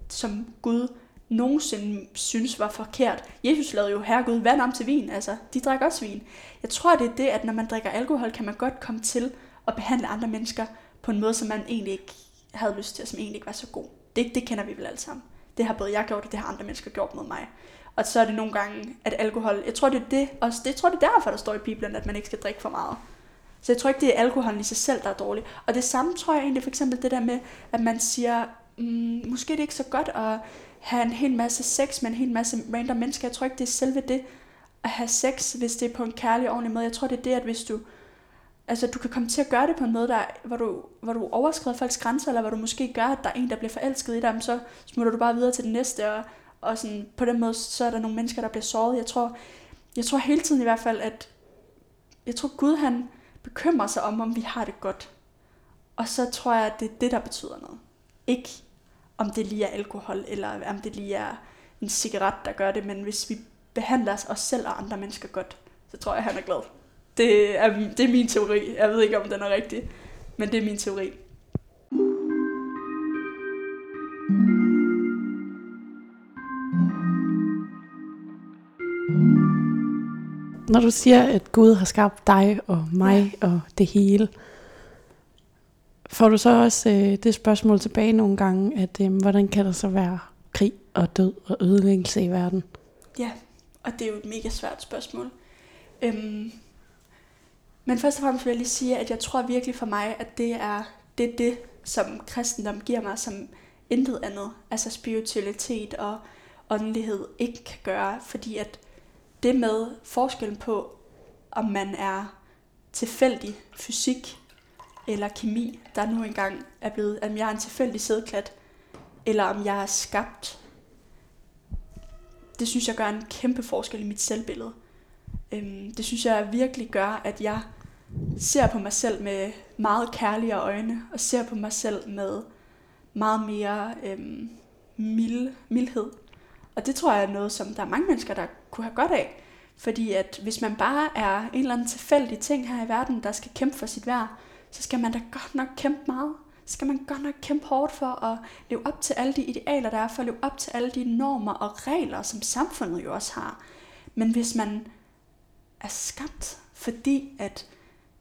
B: som Gud nogensinde synes var forkert. Jesus lavede jo herre Gud vand om til vin, altså de drak også vin. Jeg tror, det er det, at når man drikker alkohol, kan man godt komme til at behandle andre mennesker på en måde, som man egentlig ikke havde lyst til, og som egentlig ikke var så god. Det, det kender vi vel alle sammen. Det har både jeg gjort, og det har andre mennesker gjort mod mig. Og så er det nogle gange, at alkohol, jeg tror, det er det, også, det, jeg tror, det er derfor, der står i Bibelen, at man ikke skal drikke for meget. Så jeg tror ikke, det er alkoholen i sig selv, der er dårlig. Og det samme tror jeg egentlig, for eksempel det der med, at man siger, mm, måske det er ikke så godt at have en hel masse sex med en hel masse random mennesker. Jeg tror ikke, det er selve det at have sex, hvis det er på en kærlig og ordentlig måde. Jeg tror, det er det, at hvis du, altså, du kan komme til at gøre det på en måde, der, hvor, du, hvor du overskrider folks grænser, eller hvor du måske gør, at der er en, der bliver forelsket i dig, så smutter du bare videre til den næste, og, og sådan, på den måde, så er der nogle mennesker, der bliver såret. Jeg tror, jeg tror hele tiden i hvert fald, at jeg tror, Gud han bekymrer sig om, om vi har det godt. Og så tror jeg, at det er det, der betyder noget. Ikke om det lige er alkohol, eller om det lige er en cigaret, der gør det, men hvis vi behandler os selv og andre mennesker godt, så tror jeg, han er glad. Det er, det er min teori. Jeg ved ikke, om den er rigtig, men det er min teori.
C: Når du siger, at Gud har skabt dig og mig ja. og det hele, får du så også øh, det spørgsmål tilbage nogle gange, at øh, hvordan kan der så være krig og død og ødelæggelse i verden?
B: Ja, og det er jo et mega svært spørgsmål. Øhm, men først og fremmest vil jeg lige sige, at jeg tror virkelig for mig, at det er det, er det som kristendom giver mig, som intet andet, altså spiritualitet og åndelighed, ikke kan gøre, fordi at det med forskellen på, om man er tilfældig fysik eller kemi, der nu engang er blevet, om jeg er en tilfældig sædklat, eller om jeg er skabt, det synes jeg gør en kæmpe forskel i mit selvbillede. Øhm, det synes jeg virkelig gør, at jeg ser på mig selv med meget kærligere øjne, og ser på mig selv med meget mere øhm, mild, mildhed. Og det tror jeg er noget, som der er mange mennesker, der kunne have godt af. Fordi at hvis man bare er en eller anden tilfældig ting her i verden, der skal kæmpe for sit værd, så skal man da godt nok kæmpe meget. Så skal man godt nok kæmpe hårdt for at leve op til alle de idealer, der er, for at leve op til alle de normer og regler, som samfundet jo også har. Men hvis man er skabt, fordi at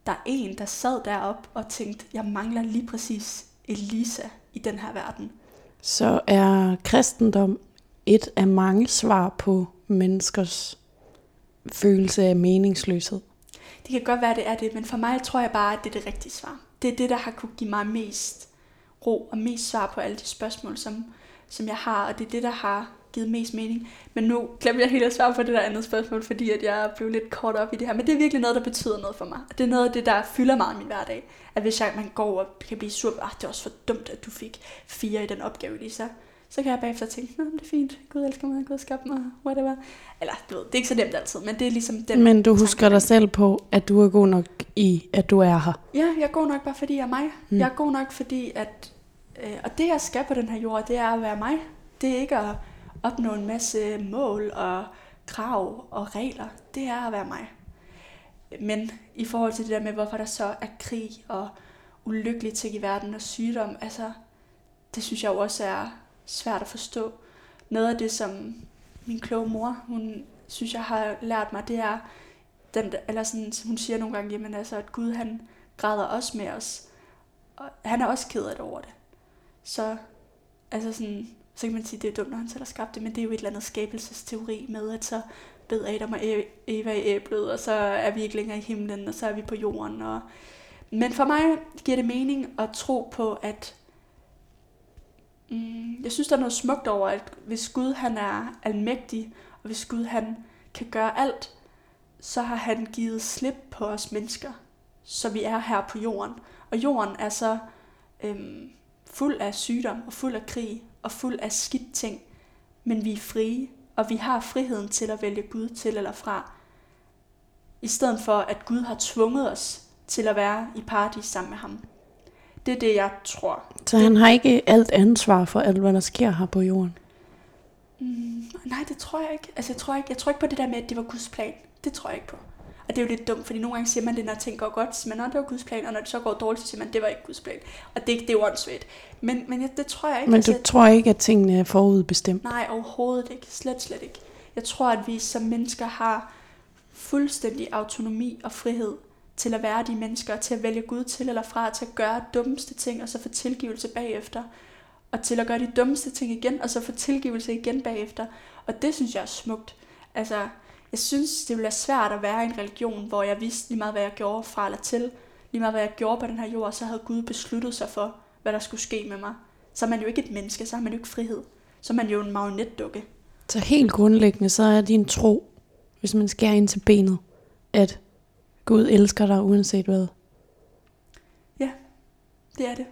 B: der er en, der sad derop og tænkte, jeg mangler lige præcis Elisa i den her verden.
C: Så er kristendom et af mange svar på menneskers følelse af meningsløshed?
B: Det kan godt være, det er det, men for mig tror jeg bare, at det er det rigtige svar. Det er det, der har kunne give mig mest ro og mest svar på alle de spørgsmål, som, som jeg har, og det er det, der har givet mest mening. Men nu glemmer jeg helt at svare på det der andet spørgsmål, fordi at jeg blev lidt kort op i det her. Men det er virkelig noget, der betyder noget for mig. Det er noget af det, der fylder meget i min hverdag. At hvis jeg, man går og kan blive sur, ah, det er også for dumt, at du fik fire i den opgave, lige så så kan jeg bagefter tænke, Nå, det er fint, Gud elsker mig, Gud skabte mig, whatever. Eller, du ved, det er ikke så nemt altid, men det er ligesom den
C: Men du husker dig selv på, at du er god nok i, at du er her.
B: Ja, jeg er god nok bare fordi jeg er mig. Mm. Jeg er god nok fordi, at, øh, og det jeg skal på den her jord, det er at være mig. Det er ikke at opnå en masse mål og krav og regler. Det er at være mig. Men i forhold til det der med, hvorfor der så er krig og ulykkelige ting i verden og sygdom, altså, det synes jeg jo også er svært at forstå. Noget af det, som min kloge mor, hun synes, jeg har lært mig, det er, den, eller sådan, hun siger nogle gange, jamen altså, at Gud han græder også med os. Og han er også ked af det over det. Så, altså sådan, så kan man sige, det er dumt, når han selv har skabt det, men det er jo et eller andet skabelsesteori med, at så bed Adam og Eva i æblet, og så er vi ikke længere i himlen, og så er vi på jorden. Og... Men for mig giver det mening at tro på, at Mm, jeg synes, der er noget smukt over, at hvis Gud han er almægtig, og hvis Gud han kan gøre alt, så har han givet slip på os mennesker, så vi er her på jorden. Og jorden er så øhm, fuld af sygdom, og fuld af krig, og fuld af skidt ting. Men vi er frie, og vi har friheden til at vælge Gud til eller fra. I stedet for, at Gud har tvunget os til at være i paradis sammen med ham. Det er det, jeg tror.
C: Så han har ikke alt ansvar for alt, hvad der sker her på jorden?
B: Mm, nej, det tror jeg ikke. Altså, jeg tror ikke, jeg tror ikke på det der med, at det var Guds plan. Det tror jeg ikke på. Og det er jo lidt dumt, fordi nogle gange siger man det, når ting går godt, men når det var Guds plan, og når det så går dårligt, så siger man, at det var ikke Guds plan. Og det, det er jo åndssvagt. Men, men jeg, det tror jeg ikke.
C: Men du altså, tror ikke, at tingene er forudbestemt?
B: Nej, overhovedet ikke. Slet, slet ikke. Jeg tror, at vi som mennesker har fuldstændig autonomi og frihed til at være de mennesker, til at vælge Gud til eller fra, til at gøre dummeste ting, og så få tilgivelse bagefter. Og til at gøre de dummeste ting igen, og så få tilgivelse igen bagefter. Og det synes jeg er smukt. Altså, jeg synes, det ville være svært at være i en religion, hvor jeg vidste lige meget, hvad jeg gjorde fra eller til. Lige meget, hvad jeg gjorde på den her jord, så havde Gud besluttet sig for, hvad der skulle ske med mig. Så er man jo ikke et menneske, så har man jo ikke frihed. Så er man jo en marionetdukke.
C: Så helt grundlæggende, så er din tro, hvis man skærer ind til benet, at Gud elsker dig uanset hvad.
B: Ja, det er det.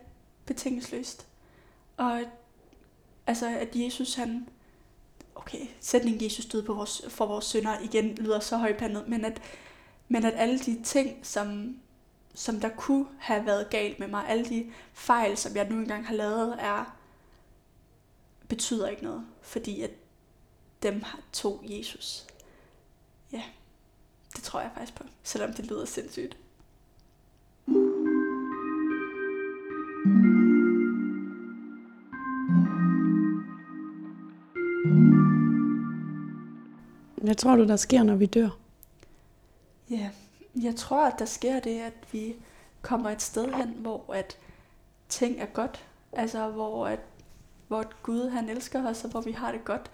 B: Betingelsesløst. Og altså, at Jesus han, okay, sætningen Jesus døde på vores, for vores sønder igen lyder så højpandet, men at, men at alle de ting, som, som der kunne have været galt med mig, alle de fejl, som jeg nu engang har lavet, er betyder ikke noget, fordi at dem har tog Jesus. Ja, det tror jeg faktisk på, selvom det lyder sindssygt.
C: Hvad tror du, der sker, når vi dør?
B: Ja, jeg tror, at der sker det, at vi kommer et sted hen, hvor at ting er godt. Altså, hvor, at, hvor Gud han elsker os, og hvor vi har det godt.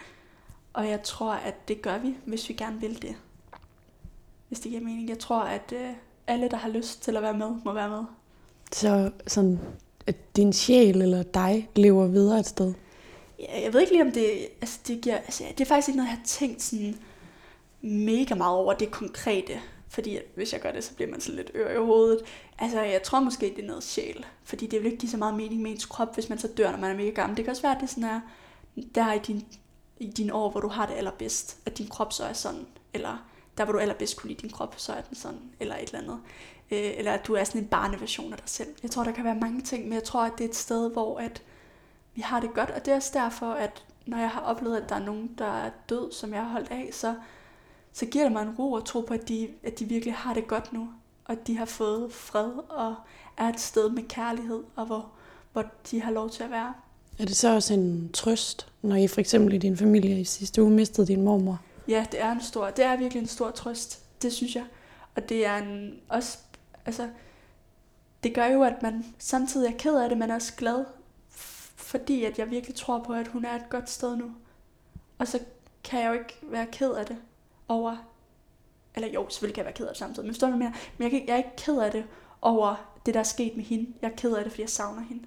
B: Og jeg tror, at det gør vi, hvis vi gerne vil det. Hvis det giver mening. Jeg tror, at øh, alle, der har lyst til at være med, må være med.
C: Så sådan, at din sjæl eller dig lever videre et sted?
B: Ja, jeg ved ikke lige, om det, altså, det giver... Altså, det er faktisk ikke noget, jeg har tænkt sådan mega meget over det konkrete. Fordi hvis jeg gør det, så bliver man så lidt ør i hovedet. Altså, jeg tror måske, det er noget sjæl. Fordi det vil ikke give så meget mening med ens krop, hvis man så dør, når man er mega gammel. Det kan også være, at det sådan er, der i din, i dine år, hvor du har det allerbedst, at din krop så er sådan. Eller der, hvor du allerbedst kunne lide din krop, så er den sådan. Eller et eller andet. Øh, eller at du er sådan en barneversion af dig selv. Jeg tror, der kan være mange ting, men jeg tror, at det er et sted, hvor at vi har det godt. Og det er også derfor, at når jeg har oplevet, at der er nogen, der er død, som jeg har holdt af, så så giver det mig en ro og tro på, at de, at de virkelig har det godt nu. Og at de har fået fred og er et sted med kærlighed, og hvor, hvor de har lov til at være.
C: Er det så også en trøst, når I for eksempel i din familie i sidste uge mistede din mormor?
B: Ja, det er en stor, det er virkelig en stor trøst. Det synes jeg. Og det er en, også, altså, det gør jo, at man samtidig er ked af det, men også glad, fordi at jeg virkelig tror på, at hun er et godt sted nu. Og så kan jeg jo ikke være ked af det over, eller jo, selvfølgelig kan jeg være ked af det samtidig, men forstår du mere? Men jeg, kan, jeg er ikke ked af det over det, der er sket med hende. Jeg er ked af det, fordi jeg savner hende.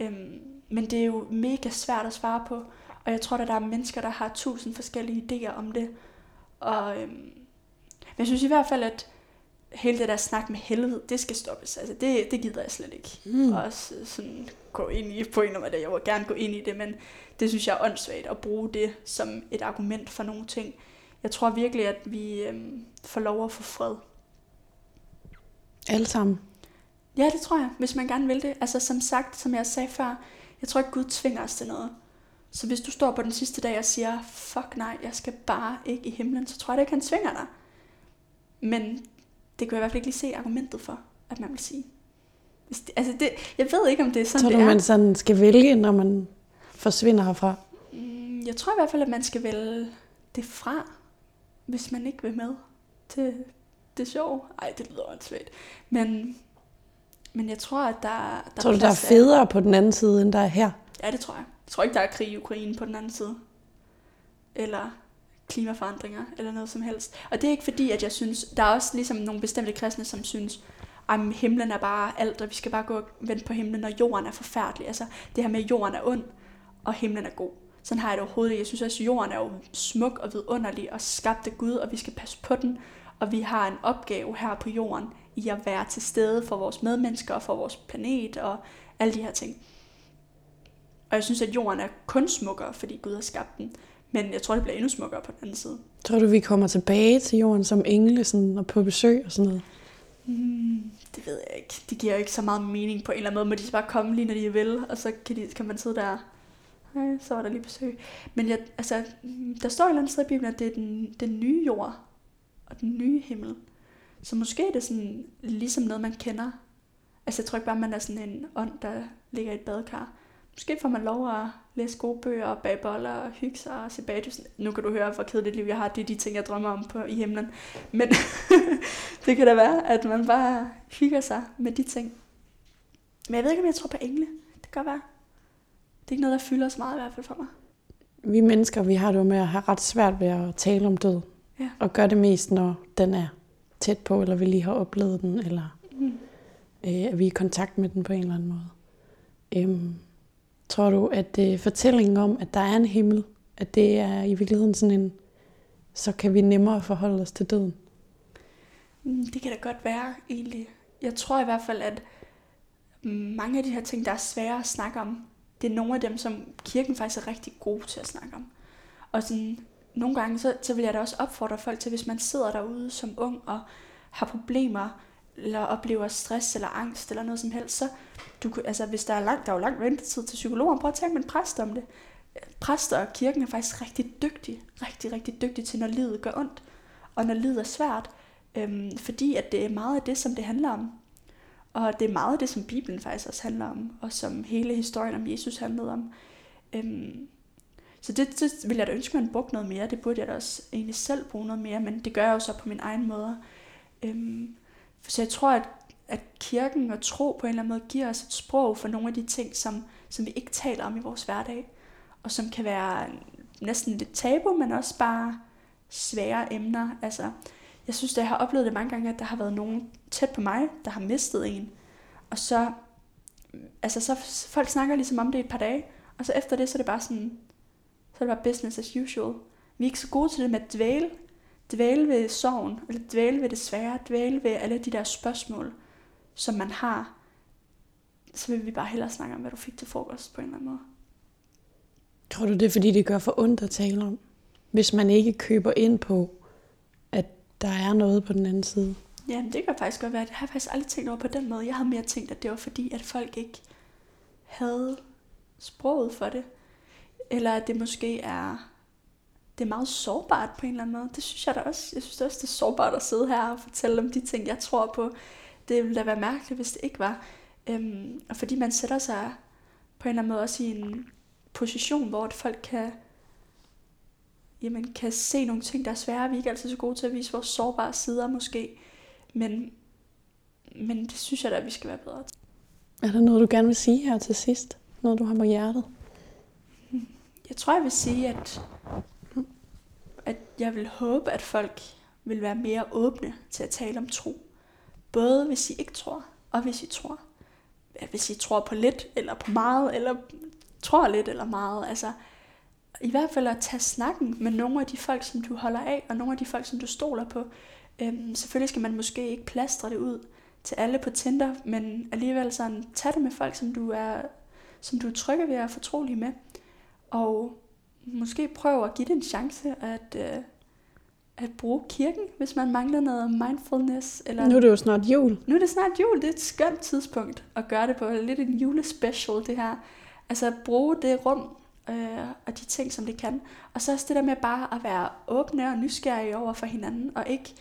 B: Øhm, men det er jo mega svært at svare på, og jeg tror, at der er mennesker, der har tusind forskellige idéer om det. Og, øhm, jeg synes i hvert fald, at hele det der snak med helvede, det skal stoppes. Altså, det, det gider jeg slet ikke. Mm. Og også sådan gå ind i på en det. Jeg vil gerne gå ind i det, men det synes jeg er åndssvagt at bruge det som et argument for nogle ting jeg tror virkelig, at vi øhm, får lov at få fred.
C: Alle sammen?
B: Ja, det tror jeg, hvis man gerne vil det. Altså som sagt, som jeg sagde før, jeg tror ikke Gud tvinger os til noget. Så hvis du står på den sidste dag og siger, fuck nej, jeg skal bare ikke i himlen, så tror jeg ikke, han tvinger dig. Men det kan jeg i hvert fald ikke lige se argumentet for, at man vil sige. Altså det, jeg ved ikke, om det er sådan,
C: tror
B: det
C: du,
B: er.
C: man sådan skal vælge, når man forsvinder herfra?
B: Mm, jeg tror i hvert fald, at man skal vælge det fra hvis man ikke vil med til det sjov. Ej, det lyder åndssvagt. Men, men jeg tror, at der, der
C: Tror du, der er federe på den anden side, end der er her?
B: Ja, det tror jeg. Jeg tror ikke, der er krig i Ukraine på den anden side. Eller klimaforandringer, eller noget som helst. Og det er ikke fordi, at jeg synes, der er også ligesom nogle bestemte kristne, som synes, at himlen er bare alt, og vi skal bare gå og vente på himlen, når jorden er forfærdelig. Altså det her med, at jorden er ond, og himlen er god. Sådan har jeg det overhovedet. Jeg synes også, at jorden er jo smuk og vidunderlig og skabt af Gud, og vi skal passe på den. Og vi har en opgave her på jorden i at være til stede for vores medmennesker og for vores planet og alle de her ting. Og jeg synes, at jorden er kun smukkere, fordi Gud har skabt den. Men jeg tror, det bliver endnu smukkere på den anden side.
C: Tror du, vi kommer tilbage til jorden som engle sådan, og på besøg og sådan noget?
B: Hmm, det ved jeg ikke. Det giver jo ikke så meget mening på en eller anden måde. Må de bare komme lige, når de vil, og så kan, de, kan man sidde der Hej, så var der lige besøg. Men jeg, altså, der står et eller andet sted i Bibelen, at det er den, den nye jord og den nye himmel. Så måske er det sådan, ligesom noget, man kender. Altså jeg tror ikke bare, man er sådan en ånd, der ligger i et badekar. Måske får man lov at læse gode bøger og bage boller og hygge sig og se bagdysen. Nu kan du høre, hvor kedeligt liv jeg har. Det er de ting, jeg drømmer om på, i himlen. Men det kan da være, at man bare hygger sig med de ting. Men jeg ved ikke, om jeg tror på engle. Det kan godt være det er ikke noget, der fylder så meget i hvert fald for mig.
C: Vi mennesker, vi har det jo med at have ret svært ved at tale om død.
B: Ja.
C: Og gøre det mest, når den er tæt på, eller vi lige har oplevet den, eller mm. øh, at vi er i kontakt med den på en eller anden måde. Øhm, tror du, at øh, fortællingen om, at der er en himmel, at det er i virkeligheden sådan en, så kan vi nemmere forholde os til døden?
B: Mm, det kan da godt være, egentlig. Jeg tror i hvert fald, at mm, mange af de her ting, der er svære at snakke om, det er nogle af dem, som kirken faktisk er rigtig god til at snakke om. Og sådan, nogle gange, så, så vil jeg da også opfordre folk til, hvis man sidder derude som ung og har problemer, eller oplever stress eller angst eller noget som helst, så du, altså, hvis der er langt, der er jo lang ventetid til psykologen, prøv at tale med en præst om det. præster og kirken er faktisk rigtig dygtige, rigtig, rigtig dygtige til, når livet gør ondt, og når livet er svært, øhm, fordi at det er meget af det, som det handler om. Og det er meget af det, som Bibelen faktisk også handler om, og som hele historien om Jesus handlede om. Øhm, så det, det vil jeg da ønske, at man brugte noget mere. Det burde jeg da også egentlig selv bruge noget mere, men det gør jeg jo så på min egen måde. Øhm, så jeg tror, at, at kirken og tro på en eller anden måde giver os et sprog for nogle af de ting, som, som vi ikke taler om i vores hverdag, og som kan være næsten lidt tabu, men også bare svære emner. Altså, jeg synes, at jeg har oplevet det mange gange, at der har været nogen tæt på mig, der har mistet en. Og så, altså så folk snakker ligesom om det et par dage, og så efter det, så er det bare sådan, så er det bare business as usual. Vi er ikke så gode til det med at dvæle, dvæle ved sorgen, eller dvæle ved det svære, dvæle ved alle de der spørgsmål, som man har. Så vil vi bare hellere snakke om, hvad du fik til frokost på en eller anden måde.
C: Tror du det er, fordi det gør for ondt at tale om? Hvis man ikke køber ind på, at der er noget på den anden side?
B: Ja, det kan faktisk godt være. Det har jeg faktisk aldrig tænkt over på den måde. Jeg havde mere tænkt, at det var fordi, at folk ikke havde sproget for det. Eller at det måske er, det er meget sårbart på en eller anden måde. Det synes jeg da også. Jeg synes også, det er sårbart at sidde her og fortælle om de ting, jeg tror på. Det ville da være mærkeligt, hvis det ikke var. Øhm, og fordi man sætter sig på en eller anden måde også i en position, hvor folk kan, jamen, kan se nogle ting, der er svære. Vi er ikke altid så gode til at vise vores sårbare sider måske. Men, men det synes jeg da, at vi skal være bedre til.
C: Er der noget, du gerne vil sige her til sidst? Noget, du har på hjertet?
B: Jeg tror, jeg vil sige, at, at jeg vil håbe, at folk vil være mere åbne til at tale om tro. Både hvis I ikke tror, og hvis I tror. Hvis I tror på lidt, eller på meget, eller tror lidt eller meget. Altså, i hvert fald at tage snakken med nogle af de folk, som du holder af, og nogle af de folk, som du stoler på. Øhm, selvfølgelig skal man måske ikke plastre det ud til alle på Tinder, men alligevel sådan, tag det med folk, som du er, som du er trygge ved at fortrolige med. Og måske prøve at give det en chance at, øh, at bruge kirken, hvis man mangler noget mindfulness. Eller
C: nu er det jo snart jul.
B: Nu er det snart jul. Det er et skønt tidspunkt at gøre det på. Lidt en julespecial, det her. Altså bruge det rum øh, og de ting, som det kan. Og så også det der med bare at være åbne og nysgerrige over for hinanden, og ikke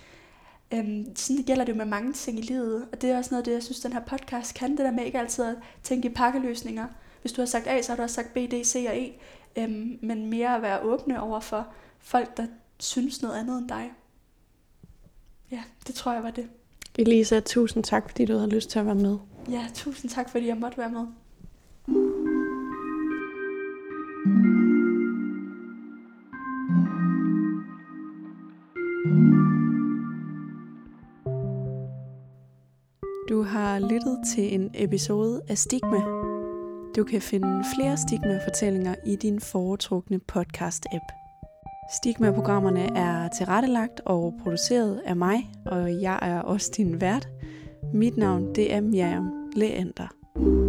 B: Øhm, sådan gælder det jo med mange ting i livet, og det er også noget af det, jeg synes, den her podcast kan, det der med ikke altid at tænke i pakkeløsninger. Hvis du har sagt A, så har du også sagt B, D, C og E, øhm, men mere at være åbne over for folk, der synes noget andet end dig. Ja, det tror jeg var det.
C: Elisa, tusind tak, fordi du havde lyst til at være med.
B: Ja, tusind tak, fordi jeg måtte være med.
A: Du har lyttet til en episode af Stigma. Du kan finde flere Stigma-fortællinger i din foretrukne podcast-app. Stigma-programmerne er tilrettelagt og produceret af mig, og jeg er også din vært. Mit navn det er Miriam Leander.